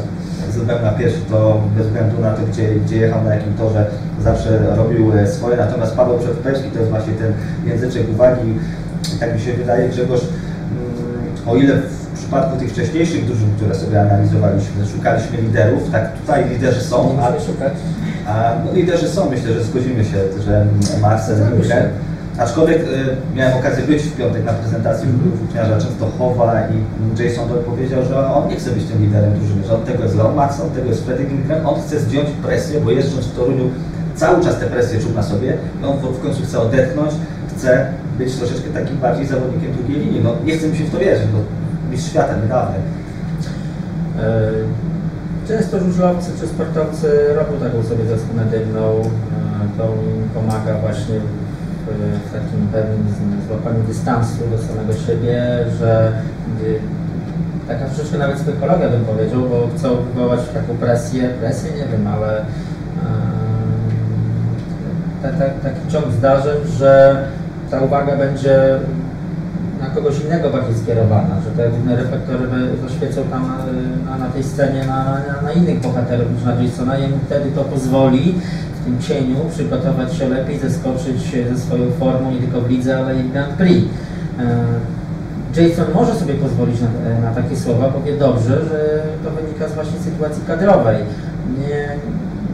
z względu na pierwszy, to bez względu na to, gdzie, gdzie jechał, na jakim torze, zawsze robił e, swoje. Natomiast Paweł Przedpełski to jest właśnie ten języczek uwagi. Tak mi się wydaje, Grzegorz, mm, o ile w przypadku tych wcześniejszych drużyn, które sobie analizowaliśmy, szukaliśmy liderów, tak tutaj liderzy są, a a no, liderzy są, myślę, że zgodzimy się, że Marcel. Lindgren. Aczkolwiek y, miałem okazję być w piątek na prezentacji włókniarza Częstochowa i Jason Doyle powiedział, że on nie chce być tym liderem drużyny, że od tego jest Leon Max, od tego jest Freddy Lindgren, on chce zdjąć presję, bo jeżdżąc w Toruniu cały czas tę presję czuł na sobie i on w, końcu chce odetchnąć, chce być troszeczkę takim bardziej zawodnikiem drugiej linii. No nie chcę mi się w to wierzyć, bo mistrz świata niedawny. E, Często żużlowcy czy sportowcy robią taką sobie zasłonę dymną, e, to im pomaga właśnie w, takim pewnym złapaniu dystansu do samego siebie, że taka troszeczkę nawet psychologia bym powiedział, bo chcą wywołać taką presję, presję nie wiem, ale e, ta, ta, taki ciąg zdarzeń, że ta uwaga będzie na kogoś innego bardziej skierowana, że te główne reflektory zaświecą tam na, na, na tej scenie na, na, innych bohaterów niż na Jasona i wtedy to pozwoli tym cieniu przygotować się lepiej, zeskoczyć ze swoją formą nie tylko w lidze, ale i w Grand Prix. E, Jason może sobie pozwolić na, na takie słowa, bo wie dobrze, że to wynika z właśnie sytuacji kadrowej. Nie,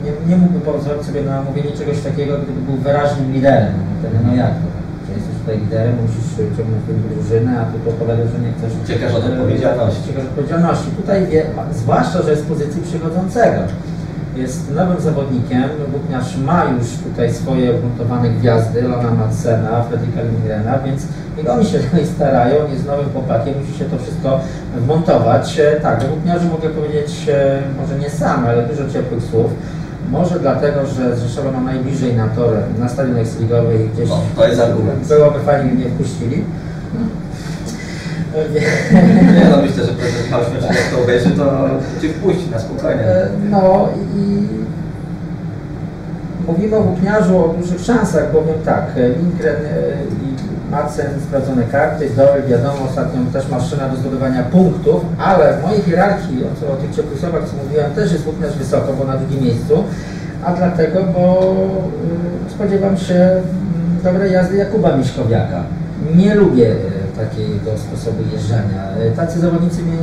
nie, nie mógłby pozwolić sobie na mówienie czegoś takiego, gdyby był wyraźnym liderem. Wtedy no jak to? Jesteś tutaj liderem, musisz ciągnąć tę drużynę, a tu opowiadasz, że nie chcesz... Uciekasz od e, odpowiedzialności. Uciekasz od odpowiedzialności. Tutaj wie, zwłaszcza, że jest w pozycji przychodzącego. Jest nowym zawodnikiem, Włókniarz ma już tutaj swoje ugruntowane gwiazdy, Lona Madsena, Fredrika Lindgrena, więc i oni się tutaj starają, jest nowym chłopakiem, musi się to wszystko wmontować. E, Tak, o mogę powiedzieć, e, może nie sam, ale dużo ciepłych słów. Może dlatego, że z Rzeszowa ma najbliżej na tor, na stadion eksligowy i gdzieś No, to jest argument. byłoby fajnie, gdyby mnie wpuścili. Nie no, myślę, że prezes Śmieszek jak to obejrzy, to Cię wpuści na spokojnie. E, No i mówimy o włókniarzu o dużych szansach, bowiem tak, e, Lindgren e, i Madsen sprawdzone karty, Doyle wiadomo, ostatnio też maszyna do zdobywania punktów, ale w mojej hierarchii, o, co, o tych ciepłych co mówiłem, też jest włókniarz wysoko, bo na drugim miejscu, a dlatego, bo spodziewam się mm, dobrej jazdy Jakuba Miśkowiaka. Nie lubię takiego sposobu jeżdżenia. E, Tacy zawodnicy mnie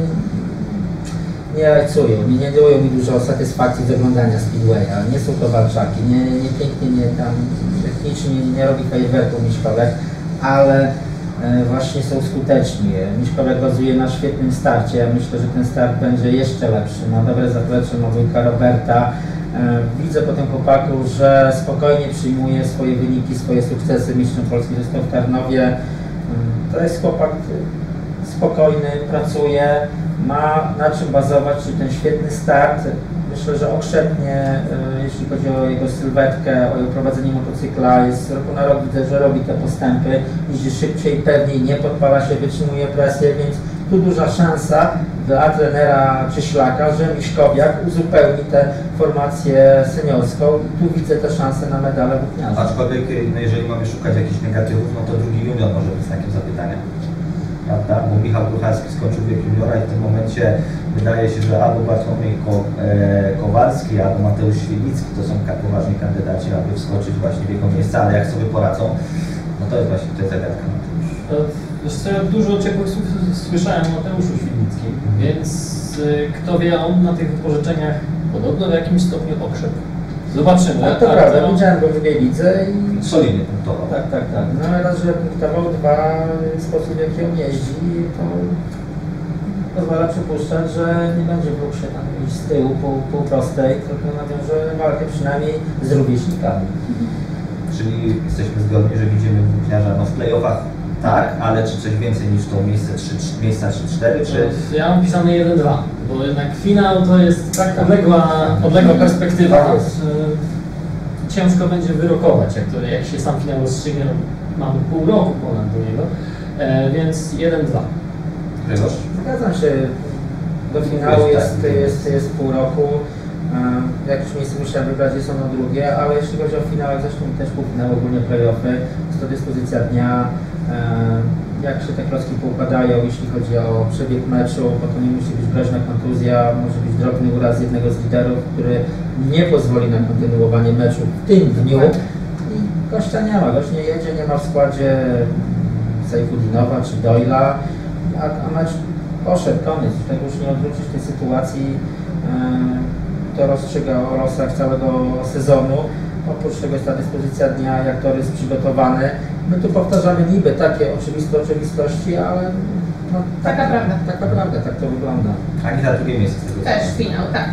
nie rajcują, nie, nie dają mi dużo satysfakcji z oglądania Speedwaya. Nie są to walczaki, nie, nie pięknie, nie tam technicznie nie, robi fajerwerku Miśkołek, ale e, właśnie są skuteczni. Miśkołek bazuje na świetnym starcie. Ja myślę, że ten start będzie jeszcze lepszy. Ma dobre zaplecze, ma wujka Roberta. E, Widzę po tym chłopaku, że spokojnie przyjmuje swoje wyniki, swoje sukcesy. Mistrzem Polski został w Tarnowie. To jest chłopak y, spokojny, pracuje, ma na czym bazować, czyli ten świetny start myślę, że okrzepnie, e, jeśli chodzi o jego sylwetkę, o jego prowadzenie motocykla. Jest z roku na rok widzę, że robi te postępy, jeździ szybciej, pewniej, nie podpala się, wytrzymuje presję, więc tu duża szansa dla trenera Cieślaka, że Miszkowiak uzupełni tę formację seniorską i tu widzę te szanse na medale włókniarza. Aczkolwiek, no jeżeli mamy szukać jakichś negatywów, no to drugi junior może być znakiem zapytania. Prawda? Bo Michał Gruchalski skończył wiek juniora i w tym momencie wydaje się, że albo Bartłomiej Ko, e, Kowalski, albo Mateusz Świdnicki to są ka- poważni kandydaci, aby wskoczyć właśnie w jego miejsce, ale jak sobie poradzą, no to jest właśnie jest zagadka. Wiesz co, ja dużo ciepłych słów słyszałem o Mateuszu Świdnickim, więc y, kto wie, on na tych wypożyczeniach podobno w jakimś stopniu okrzep. Zobaczymy. No to ale prawda, widziałem go w Wielicy i Solidnie punktował. Tak, tak, tak. No ale raz, że punktował dwa sposób, w jaki on jeździ, to pozwala przypuszczać, że nie będzie mógł się tam iść z tyłu pół, pół prostej, tylko nawiąże walkę przynajmniej z rówieśnikami. Czyli jesteśmy zgodni, że widzimy włókniarza no w playoffach tak, ale czy coś więcej niż to miejsce 3, miejsca 3-4, czy... Ja mam pisane 1-2, bo jednak finał to jest tak odległa, odległa perspektywa, Tak że ciężko będzie wyrokować, jak, to, jak się sam finał rozstrzygnie. No, mamy pół roku ponad do niego, e, więc 1-2. Grzegorz? Zgadzam się, do finału Jest jest, tak. jest, jest pół roku. E, Jakieś miejsce musiałem wybrać, jest ono drugie, ale jeśli chodzi o finał, zresztą też półfinał, ogólnie playoffy, jest to dyspozycja dnia, e, jak się te klocki poukładają, jeśli chodzi o przebieg meczu, bo to nie musi być groźna kontuzja, może być drobny uraz jednego z liderów, który nie pozwoli na kontynuowanie meczu w tym dniu. I gościa nie ma, gość nie jedzie, nie ma w składzie Sejfudinowa czy Doyla, a, a mecz poszedł, koniec, tego już nie odwrócisz tej sytuacji, e, to rozstrzyga o losach całego sezonu. Oprócz tego jest ta dyspozycja dnia, jak tor jest przygotowany. My tu powtarzamy niby takie oczywiste oczywistości, ale no, Taka prawda. Taka prawda, tak to wygląda. Anita drugie miejsce z tego co Też finał, tak.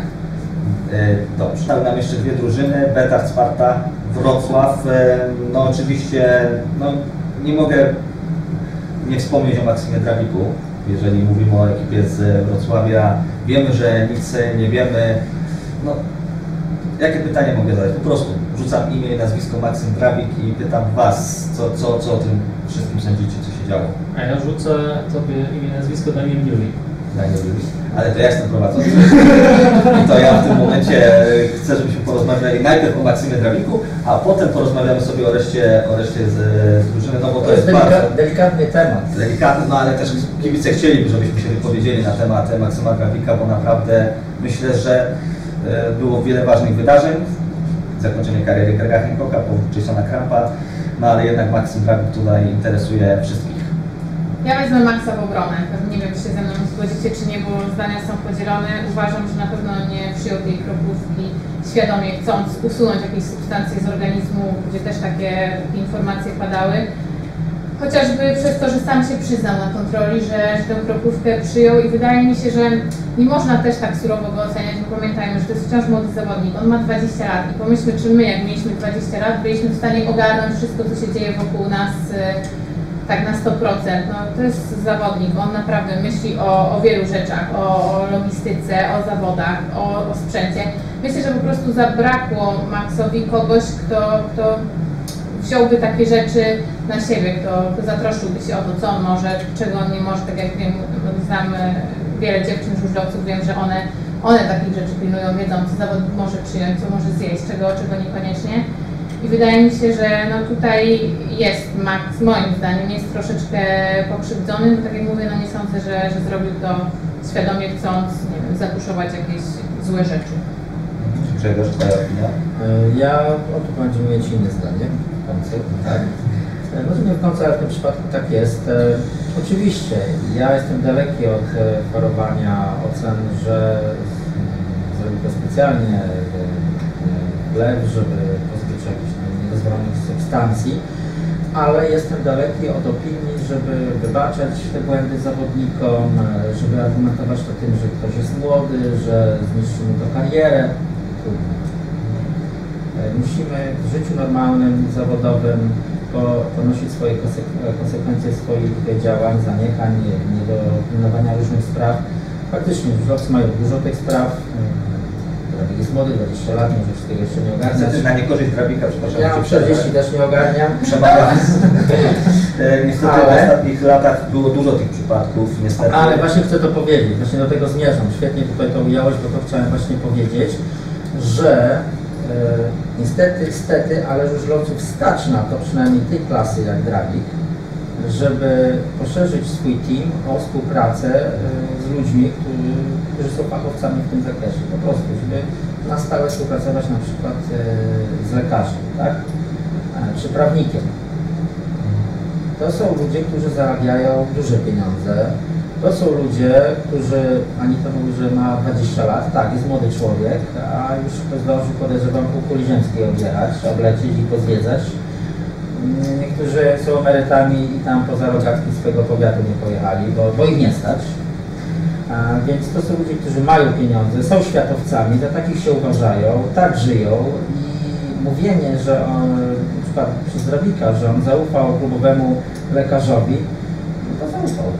E, Dobrze, zostały nam jeszcze dwie drużyny, Betard Sparta, Wrocław. E, No oczywiście, no nie mogę nie wspomnieć o Maksymie Drabiku, jeżeli mówimy o ekipie z Wrocławia. Wiemy, że nic nie wiemy. No, jakie pytanie mogę zadać? Po prostu rzucam imię i nazwisko Maksym Drabik i pytam Was, co, co, co o tym wszystkim sądzicie, co się działo. A ja rzucę tobie imię, nazwisko Daniel Juli. Daniel Juliusz. Ale to ja jestem prowadzący. I to ja w tym momencie chcę, żebyśmy porozmawiali najpierw o Maksymie Drabiku, a potem porozmawiamy sobie o reszcie, o reszcie z, z drużyny, no bo to jest bardzo delika- delikatny temat. delikatny, no ale też kibice chcieliby, żebyśmy się wypowiedzieli na temat Maksyma Drabika, bo naprawdę myślę, że było wiele ważnych wydarzeń. Zakończenie kariery Grega Hancocka, po Jasona Krampa, no ale jednak Maksym Drabik tutaj interesuje wszystkich. Ja wezmę Maxa w obronę. Nie wiem, czy się ze mną zgodzicie, czy nie, bo zdania są podzielone. Uważam, że na pewno nie przyjął tej kropówki świadomie, chcąc usunąć jakieś substancje z organizmu, gdzie też takie informacje padały. Chociażby przez to, że sam się przyznał na kontroli, że, że tę kropówkę przyjął i wydaje mi się, że nie można też tak surowo go oceniać, bo pamiętajmy, że to jest wciąż młody zawodnik. On ma 20 lat i pomyślmy, czy my, jak mieliśmy 20 lat, byliśmy w stanie ogarnąć wszystko, co się dzieje wokół nas e, tak na 100%. No, to jest zawodnik, on naprawdę myśli o, o wielu rzeczach, o, o logistyce, o zawodach, o, o sprzęcie. Myślę, że po prostu zabrakło Maxowi kogoś, kto, kto wziąłby takie rzeczy na siebie, kto, kto zatroszczyłby się o to, co on może, czego on nie może, tak jak wiem, znam e, wiele dziewczyn żużlowców, wiem, że one, one takich rzeczy pilnują, wiedzą, co zawodnik może przyjąć, co może zjeść, czego, czego niekoniecznie. I wydaje mi się, że no tutaj jest Max, moim zdaniem, jest troszeczkę pokrzywdzony, bo tak jak mówię, no nie sądzę, że, że zrobił to świadomie chcąc, nie wiem, zatuszować jakieś złe rzeczy. Grzegorz, Twoja opinia? E, Ja o tu będziemy mieć inne zdanie tak? E, nie w końcu, ale w tym przypadku tak jest. E, Oczywiście, ja jestem daleki od e, parowania ocen, że mm, zrobił to specjalnie e, e, wlew, żeby pozbyć się jakichś niedozwolonych substancji, ale jestem daleki od opinii, żeby wybaczać te błędy zawodnikom, e, żeby argumentować to tym, że ktoś jest młody, że zniszczył mu to karierę. E, Musimy w życiu normalnym, zawodowym po- ponosić swoje konsek- konsekwencje swoich działań, zaniechań, niedopilnowania różnych spraw. Faktycznie żużlowcy mają dużo tych spraw. e, To Drabik jest młody, 20 lat, może wszystkiego jeszcze nie ogarnia. Niestety na niekorzyść Drabika, przepraszam. Ja cię mam przerwę. 40 też nie ogarniam. Przemawiam. E, Niestety w Ale- ostatnich latach było dużo tych przypadków, niestety. Ale właśnie chcę to powiedzieć, właśnie do tego zmierzam. Świetnie tutaj to ująłeś, bo to chciałem właśnie powiedzieć, że e, niestety, niestety, ale żużlowców stać na to, przynajmniej tej klasy jak Drabik, żeby poszerzyć swój team o współpracę e, z ludźmi, którzy, którzy są fachowcami w tym zakresie. Po prostu, żeby na stałe współpracować na przykład e, z lekarzem, tak? E, Czy prawnikiem. To są ludzie, którzy zarabiają duże pieniądze. To są ludzie, którzy, Anita mówi, że ma 20 lat, tak, jest młody człowiek, a już zdążył podejrzewam pół kuli ziemskiej objechać, oblecieć i pozwiedzać. Mm, Niektórzy są emerytami i tam poza rogatki swojego powiatu nie pojechali, bo, bo ich nie stać. A, więc to są ludzie, którzy mają pieniądze, są światowcami, za takich się uważają, tak żyją i mówienie, że on, na przykład przez Drabika, że on zaufał klubowemu lekarzowi, no to zaufał.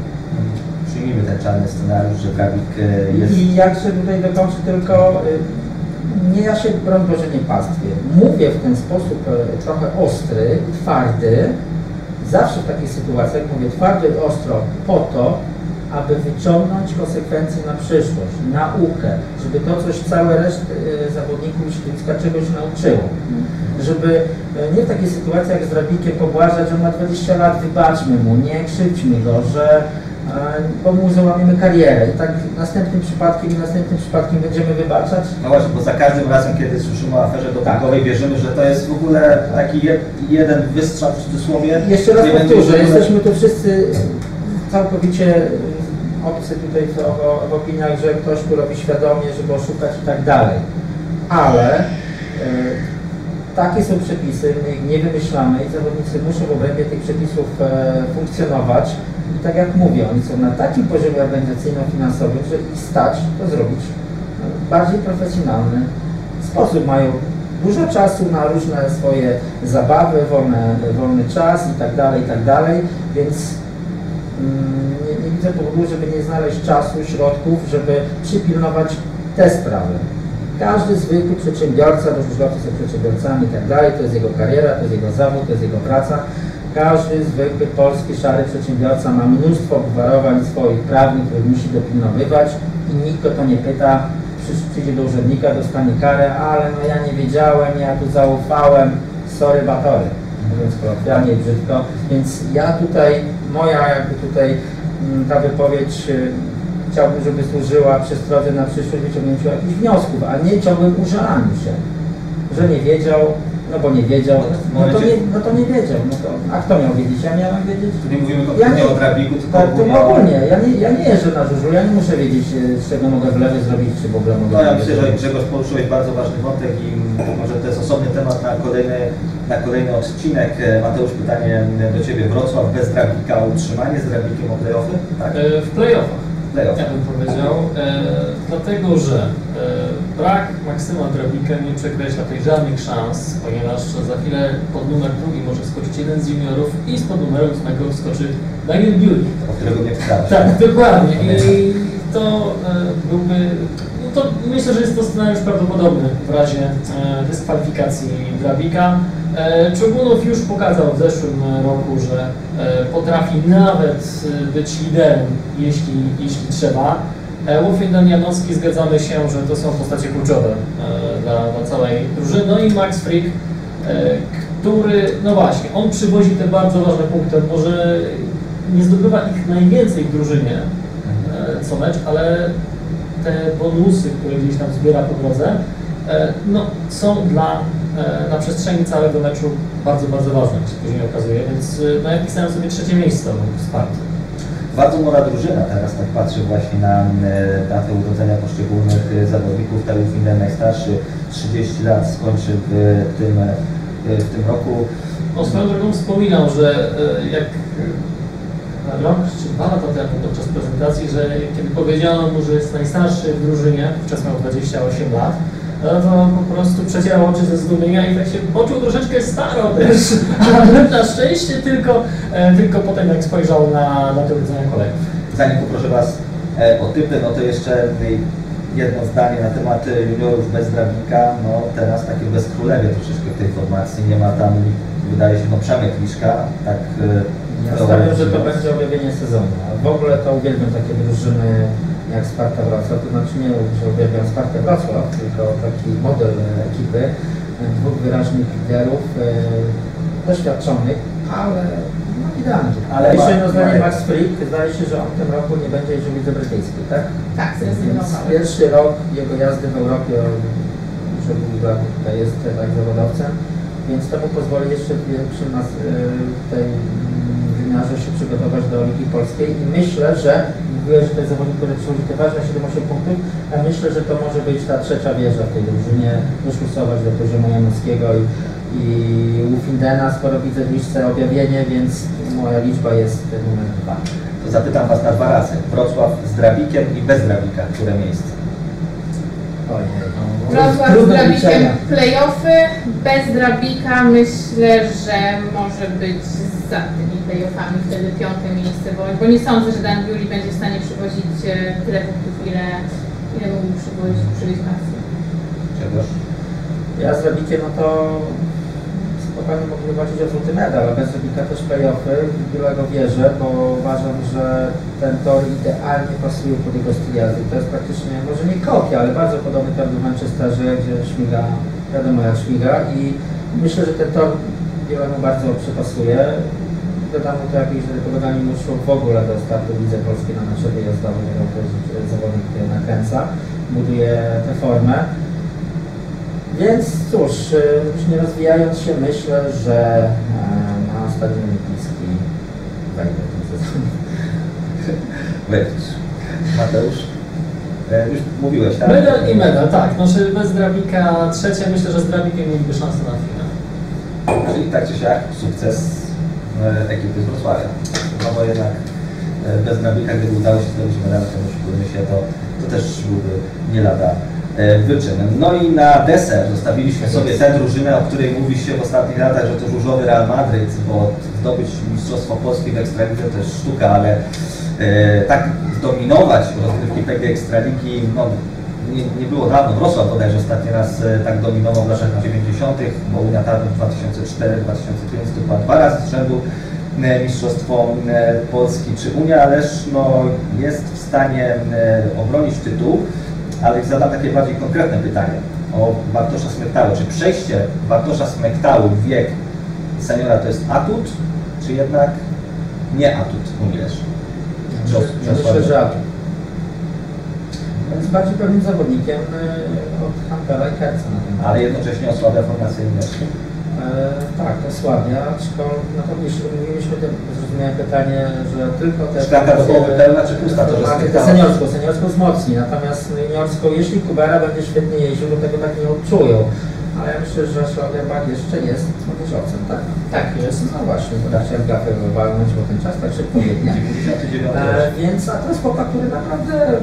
Ten czarny scenariusz, że e, jest... I jak się tutaj dokończy tylko, y, nie ja się broń Boże nie pastwię. Mówię w ten sposób e, trochę ostry, twardy, zawsze w takich sytuacjach mówię twardo i ostro po to, aby wyciągnąć konsekwencje na przyszłość, naukę, żeby to coś całe reszty e, zawodników środowiska czegoś nauczyło. Żeby nie w takiej sytuacji jak z Drabikiem pobłażać, że ma 20 lat, wybaczmy mu, nie krzywdźmy go, że bo mu załamiemy karierę i tak następnym przypadkiem i następnym przypadkiem będziemy wybaczać. No właśnie, bo za każdym razem, kiedy słyszymy o aferze dopingowej, wierzymy, że to jest w ogóle taki je, jeden wystrzał w cudzysłowie. Jeszcze raz powtórzę, jesteśmy tu wszyscy całkowicie y, obcy tutaj w, w, w opiniach, że ktoś tu robi świadomie, żeby oszukać i tak dalej. Ale y, takie są przepisy, my ich nie wymyślamy i zawodnicy muszą w obrębie tych przepisów e, funkcjonować. I tak jak mówię, oni są na takim poziomie organizacyjno-finansowym, że ich stać to zrobić w bardziej profesjonalny sposób. Mają dużo czasu na różne swoje zabawy, wolne, wolny czas i tak dalej, i tak dalej, więc mm, nie, nie widzę powodu, żeby nie znaleźć czasu, środków, żeby przypilnować te sprawy. Każdy zwykły przedsiębiorca, bo żużlowcy są przedsiębiorcami i tak dalej, to jest jego kariera, to jest jego zawód, to jest jego praca. Każdy zwykły polski szary przedsiębiorca ma mnóstwo obwarowań swoich prawnych, których musi dopilnowywać i nikt go to nie pyta. Przyjdzie do urzędnika, dostanie karę, ale no ja nie wiedziałem, ja tu zaufałem, sorry batory, mówiąc kolokwialnie brzydko. Więc ja tutaj, moja jakby tutaj mm, ta wypowiedź y, chciałbym, żeby służyła przestrodze na przyszłość wyciągnięciu jakichś wniosków, a nie ciągłym użalaniu się, że nie wiedział, no bo nie wiedział, no to nie, no to nie wiedział, no to, a kto miał wiedzieć? Ja miałem wiedzieć? Tu nie mówimy Ja nie- o Drabiku, tylko Tak, to ogólnie o- ogólnie, ja nie, ja nie jeżdżę na żużlu, ja nie muszę wiedzieć, e, z czego mogę wlewy zrobić, czy w ogóle mogę No ja myślę, że. Grzegorz poruszyłeś bardzo ważny wątek i może to jest osobny temat na kolejny, na kolejny odcinek. E, Mateusz, pytanie do Ciebie. Wrocław bez Drabika, utrzymanie z Drabikiem o playoffy? Tak? E, W playoffach. Playoff. Ja bym powiedział, e, dlatego że e, brak Maksyma Drabika nie przekreśla tutaj żadnych szans, ponieważ za chwilę pod numer drugi może skoczyć jeden z juniorów i z pod numeru ósmego skoczy Daniel Biuli. O którego nie wstałeś. Tak, dokładnie. I to e, byłby, no to myślę, że jest to scenariusz prawdopodobny w razie e, dyskwalifikacji Drabika. E, Czogunów już pokazał w zeszłym roku, że potrafi nawet być liderem, jeśli, jeśli trzeba. E, Łofien Damianowski, zgadzamy się, że to są postacie kluczowe e, dla, dla całej drużyny. No i Max Frick, e, który, no właśnie, on przywozi te bardzo ważne punkty. Może nie zdobywa ich najwięcej w drużynie co mecz, ale te bonusy, które gdzieś tam zbiera po drodze, no, są dla, na przestrzeni całego meczu bardzo, bardzo ważne, jak się później okazuje, więc no, ja pisałem sobie trzecie miejsce w Sparty. Bardzo młoda drużyna teraz tak właśnie na e, datę urodzenia poszczególnych e, zawodników. Tadeusz Winden najstarszy 30 lat skończy w tym, e, w tym roku. O swoją drogą wspominał, że e, jak e, rok czy dwa lata temu podczas prezentacji, że kiedy powiedziano mu, że jest najstarszy w drużynie, wówczas miał 28 lat, no to po prostu przecierał oczy ze zdumienia i tak się poczuł troszeczkę staro też, ale na szczęście tylko, e, tylko potem jak spojrzał na, na te urodzenia kolegów. Zanim poproszę Was e, o typy, no to jeszcze e, jedno zdanie na temat juniorów bez Drabika, no teraz takie bez królewie troszeczkę w tej formacji, nie ma tam, wydaje się, no Przemek Liszka, tak Ja stawiam, że to będzie objawienie sezonu. W ogóle to uwielbiam takie drużyny jak Sparta Wrocław. To znaczy nie, że uwielbiam Spartę Wrocław, tylko taki model e, ekipy. e, Dwóch wyraźnych liderów, e, doświadczonych, ale no idealnie. Ale jeszcze jedno zdanie, ma- Max Frick, zdaje się, że on w tym roku nie będzie jeździł w Brytyjskiej, tak? Tak, Więc zrezygnował. pierwszy rok jego jazdy w Europie, że tutaj jest tak zawodowcem, więc to mu pozwoli jeszcze w większym nas, y, tej mm, wymiarze się przygotować do Ligi Polskiej i myślę, że mówiłeś, że to jest zawodnik, który przychodzi te ważne 7-8 punktów, a myślę, że to może być ta trzecia wieża w tej drużynie, doszlusować do poziomu Janowskiego i, i u Findena, skoro widzę w liczce objawienie, więc moja liczba jest numer dwa. To zapytam Was na dwa razy. Wrocław z Drabikiem i bez Drabika, które miejsce? Wrocław z Trudne Drabikiem liczenia. playoffy, bez Drabika myślę, że może być za tymi playoffami wtedy piąte miejsce, bo, bo nie sądzę, że Dan Biuli będzie w stanie przywozić e, tyle punktów, ile, ile mógł przywozić, przywieźć Maxi. Ja z Rabikiem, no to spokojnie mógłby walczyć o złoty medal, a bez Rabika też playoffy, w wierzę, bo uważam, że ten tor idealnie pasuje pod jego styl jazdy. To jest praktycznie, może nie kopia, ale bardzo podobny tor do Manchesterze, gdzie śmiga, wiadomo jak śmiga i myślę, że ten tor Białemu bardzo przypasuje. Dodam mu to jakieś wypowiadanie mu szło w ogóle do startu Lidze Polskiej na mecze wyjazdowe, to jest zawodnik, który nakręca, buduje tę formę. Więc cóż, y, już nie rozwijając się, myślę, że e, na Stadion Olimpijski wejdę w tym sezonie. Wejdziesz. Mateusz? E, już mówiłeś, tak? Medal i medal, tak. Znaczy bez Drabika trzecia, myślę, że z Drabikiem mieliby szansę na finał. Czyli tak czy siak sukces e, ekipy z Wrocławia. No bo jednak e, bez Drabika, gdyby udało się zdobyć medal, to oszukujmy się, to, to też byłby nie lada e, wyczyn. No i na deser zostawiliśmy sobie tę drużynę, o której mówi się w ostatnich latach, że to różowy Real Madryt, bo zdobyć Mistrzostwo Polskie w Ekstralidze to jest sztuka, ale e, tak zdominować rozgrywki PG Ekstraligi, no nie, nie było dawno. Wrocław bodajże ostatni raz e, tak dominował w latach 90., bo Unia Tarnów 2004-2005 to była dwa razy z rzędu e, Mistrzostwo Polski. Czy Unia Ależ no, jest w stanie obronić tytuł? Ale zadam takie bardziej konkretne pytanie o Bartosza Smektały. Czy przejście Bartosza Smektały w wiek seniora to jest atut, czy jednak nie atut Ja myślę, osłabienie? że Atom. Jest bardziej pewnym zawodnikiem e, od Hampera i Kerca na ale jednocześnie osłabia formację Leszno. E, tak, osłabia, aczkolwiek no to jeśli mówiliśmy, to zrozumiałem pytanie, że tylko te... Szklanka do połowy pełna czy pusta, to, że Smektawa- te seniorską, seniorską wzmocni, natomiast juniorską, jeśli Kubera będzie świetnie jeździł, to tego tak nie odczują. Ale ja myślę, że Schlagerbach jeszcze jest młodzieżowcem, tak? Tak jest. No właśnie, bo tak chciałem gafę walnąć, bo ten czas tak szybko biegnie. 99 E, więc a to jest chłopak, który naprawdę e,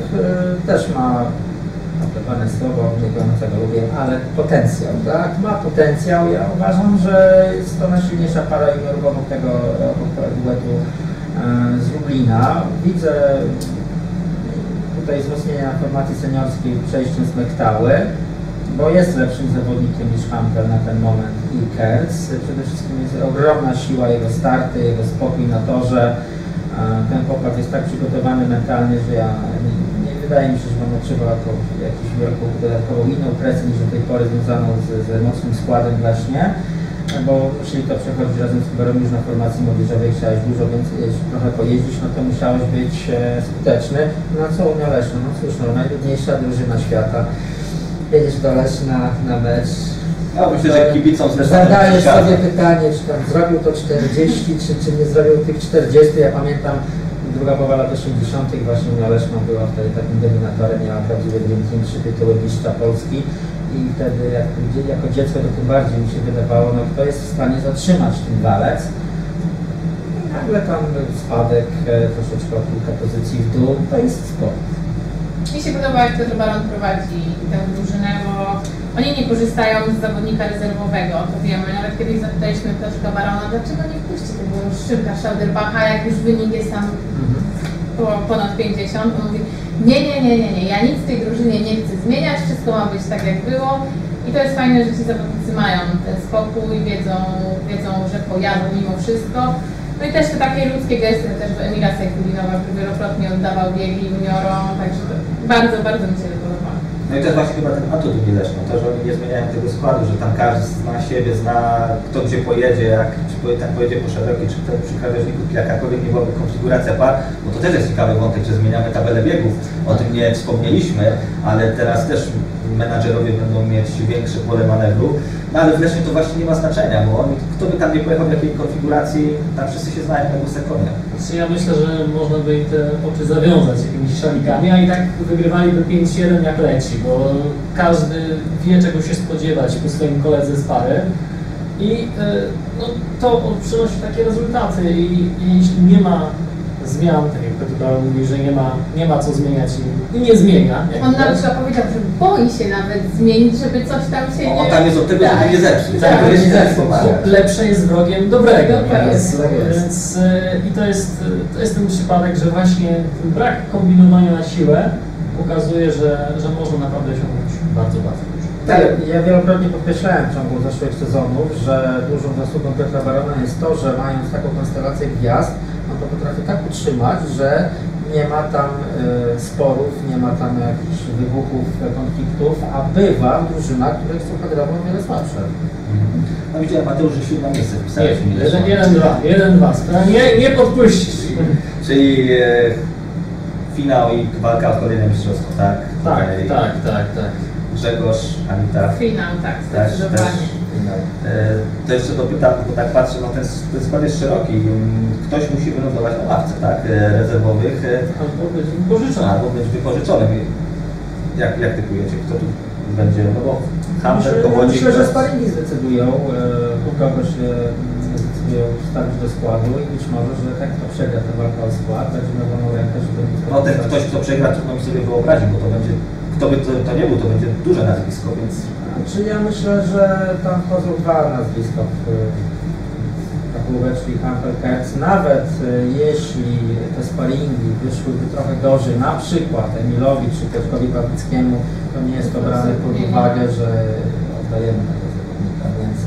też ma naplewne słowo, tego lubię, ale potencjał, tak? Ma potencjał. Ja uważam, że jest to najsilniejsza para juniorów obok tego, obok duetu e, z Lublina. Widzę tutaj wzmocnienia formacji seniorskiej przejściem z Mektały, bo jest lepszym zawodnikiem niż Hampel na ten moment i Kerz. Przede wszystkim jest ogromna siła jego starty, jego spokój na torze. E, Ten chłopak jest tak przygotowany mentalnie, że ja wydaje mi się, że on odczuwa jako jakąś wielką dodatkową inną presję niż do tej pory związaną z, z mocnym składem właśnie, bo musieli to przechodzić razem z Kuberem już na formacji młodzieżowej, chciałeś dużo więcej jeździć, trochę pojeździć, no to musiałeś być e, skuteczny. No co Unia Leszno? No cóż, no najludniejsza drużyna świata. Jedziesz do Leszna na mecz, No myślę, że kibicom z Leszna Zadajesz sobie pytanie, czy tam zrobił to 40, czy, czy nie zrobił tych 40. Ja pamiętam druga połowa lat 80. właśnie Unia Leszno była wtedy takim dominatorem, miała Team, trzy tytuły mistrza Polski i wtedy jak, jako dziecko to tym bardziej mi się wydawało, no kto jest w stanie zatrzymać ten walec. I nagle tam spadek e, troszeczkę o kilka pozycji w dół, to jest sport. Mi się podoba, jak Piotr Baron prowadzi tę drużynę, bo oni nie korzystają z zawodnika rezerwowego, to wiemy. Nawet kiedyś zapytaliśmy Piotrka Barona, dlaczego nie wpuści tego Szymka Schauderbacha, jak już wynik jest tam po, ponad 50, on mówi nie, nie, nie, nie, nie, ja nic w tej drużynie nie chcę zmieniać, wszystko ma być tak jak było i to jest fajne, że ci zawodnicy mają ten spokój, wiedzą, wiedzą, że pojadą mimo wszystko. No i też te takie ludzkie gesty, też Emila Sejkulinowa, który wielokrotnie oddawał biegi juniorom, także bardzo, bardzo mi się. No i to jest właśnie chyba ten atut Mileszno, to, że oni nie zmieniają tego składu, że tam każdy zna siebie, zna kto gdzie pojedzie, jak czy tam pojedzie po szerokiej, czy przy krawężniku, jakakolwiek nie byłaby konfiguracja par, bo to też jest ciekawy wątek, że zmieniamy tabelę biegów, o tym nie wspomnieliśmy, ale teraz też menadżerowie będą mieć większe pole manewru, no ale wreszcie to właśnie nie ma znaczenia, bo oni, kto by tam nie pojechał w jakiej konfiguracji, tam wszyscy się znają konia. Znaczy ja myślę, że można by te oczy zawiązać jakimiś szalikami, a i tak wygrywaliby 5-1 jak leci, bo każdy wie czego się spodziewać po swoim koledze z pary i e, no, to przynosi takie rezultaty i, i jeśli nie ma zmian, tak jak Petro mówi, że nie ma, nie ma co zmieniać i, nie zmienia. On nawet chyba powiedział, że boi się nawet zmienić, żeby coś tam się No, nie... on tam jest od tego, Tak. żeby nie zepsuć, Tak. nie Tak. zepsuć. Lepsze jest wrogiem dobrego. Dokładnie. Więc, Tak jest. więc e, i to jest, to jest ten przypadek, że właśnie ten brak kombinowania na siłę pokazuje, że, że można naprawdę osiągnąć bardzo, bardzo dużo. Tak, ja wielokrotnie podkreślałem w ciągu zeszłych sezonów, że dużą zasługą Piotra Barona jest to, że mając taką konstelację gwiazd, to potrafi tak utrzymać, że nie ma tam e, sporów, nie ma tam jakichś wybuchów, e, konfliktów, a bywa w drużynach, które są kadrowo o wiele słabsze. No widziałem Mateusz, że siódme miejsce Nie, wpisałeś w Mileszno. jeden, jeden, dwa, jeden, dwa. Nie, nie podpuścisz. Czyli e, finał i walka o kolejne mistrzostwo, tak? Tak, Tutaj tak, tak, tak. Grzegorz, Anita. Finał, tak, Też, zdecydowanie. E, To jeszcze dopytam, bo tak patrzę, no ten, ten skład jest szeroki. Mm, Ktoś musi wylądować na ławce, tak? e, Rezerwowych. e, Albo być pożyczony. Albo być wypożyczonym. Jak, jak typujecie? Kto tu będzie? No bo Hamper, Myślę, myślę że sparingi zdecydują, u kogo się mm, zdecydują wstawić do składu i być może, że tak kto przegra tę walkę o skład, będzie miał wolną rękę, żeby... No ten ktoś, kto przegra, trudno mi sobie wyobrazić, bo to będzie... Kto by to, to nie był, to będzie duże nazwisko, więc... Czy ja myślę, że tam wchodzą dwa nazwiska w Kapłówę, czyli Campbell Kertz. Nawet e, jeśli te sparingi wyszłyby trochę gorzej, na przykład Emilowi czy Piotrkowi Babickiemu, to nie jest to brane pod uwagę, że oddajemy tego zawodnika, więc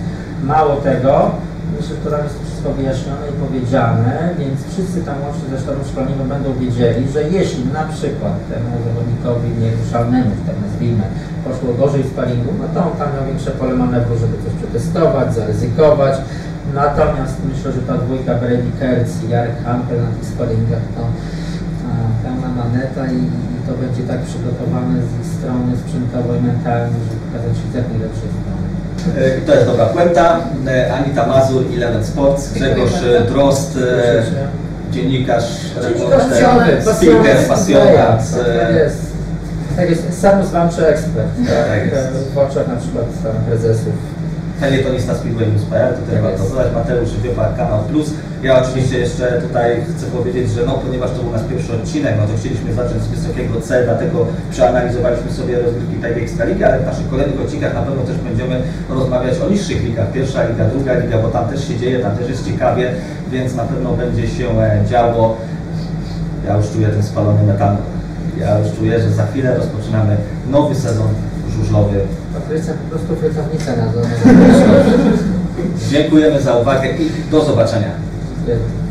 mało tego, myślę, że to tam jest wszystko wyjaśnione i powiedziane, więc wszyscy tam łącznie ze sztabem szkoleniowym będą wiedzieli, że jeśli na przykład temu zawodnikowi nieruszalnemu, tak nazwijmy, poszło gorzej w sparingu, no to on tam miał większe pole manewru, żeby coś przetestować, zaryzykować. Natomiast myślę, że ta dwójka Brady Kertz i Jarek Hampel na tych sparingach to pełna maneta i, i to będzie tak przygotowane z ich strony sprzętowo i mentalnie, żeby pokazać się jak najlepszej strony. E, I to jest dobra puenta. E, Anita Mazur, Eleven Sports, Grzegorz e. Drost, dziennikarz, reporter, speaker, pasjonat. Tak jest. Tak jest, sam zwanczy ekspert, Tak tak, jest. w oczach na przykład prezesów. felietonista tutaj Tak warto jest. dodać, Mateusz Wiepa, Kanał Plus. Ja oczywiście jeszcze tutaj chcę powiedzieć, że no, ponieważ to był nasz pierwszy odcinek, no to chcieliśmy zacząć z wysokiego C, dlatego przeanalizowaliśmy sobie rozgrywki tej Ekstraligi, ale w naszych kolejnych odcinkach na pewno też będziemy rozmawiać o niższych ligach. Pierwsza liga, druga liga, bo tam też się dzieje, tam też jest ciekawie, więc na pewno będzie się e, działo. Ja już czuję ten spalony metanol. Ja już czuję, że za chwilę rozpoczynamy nowy sezon żużlowy Patrycja po prostu frytownica na Dziękujemy za uwagę i do zobaczenia. Yeah.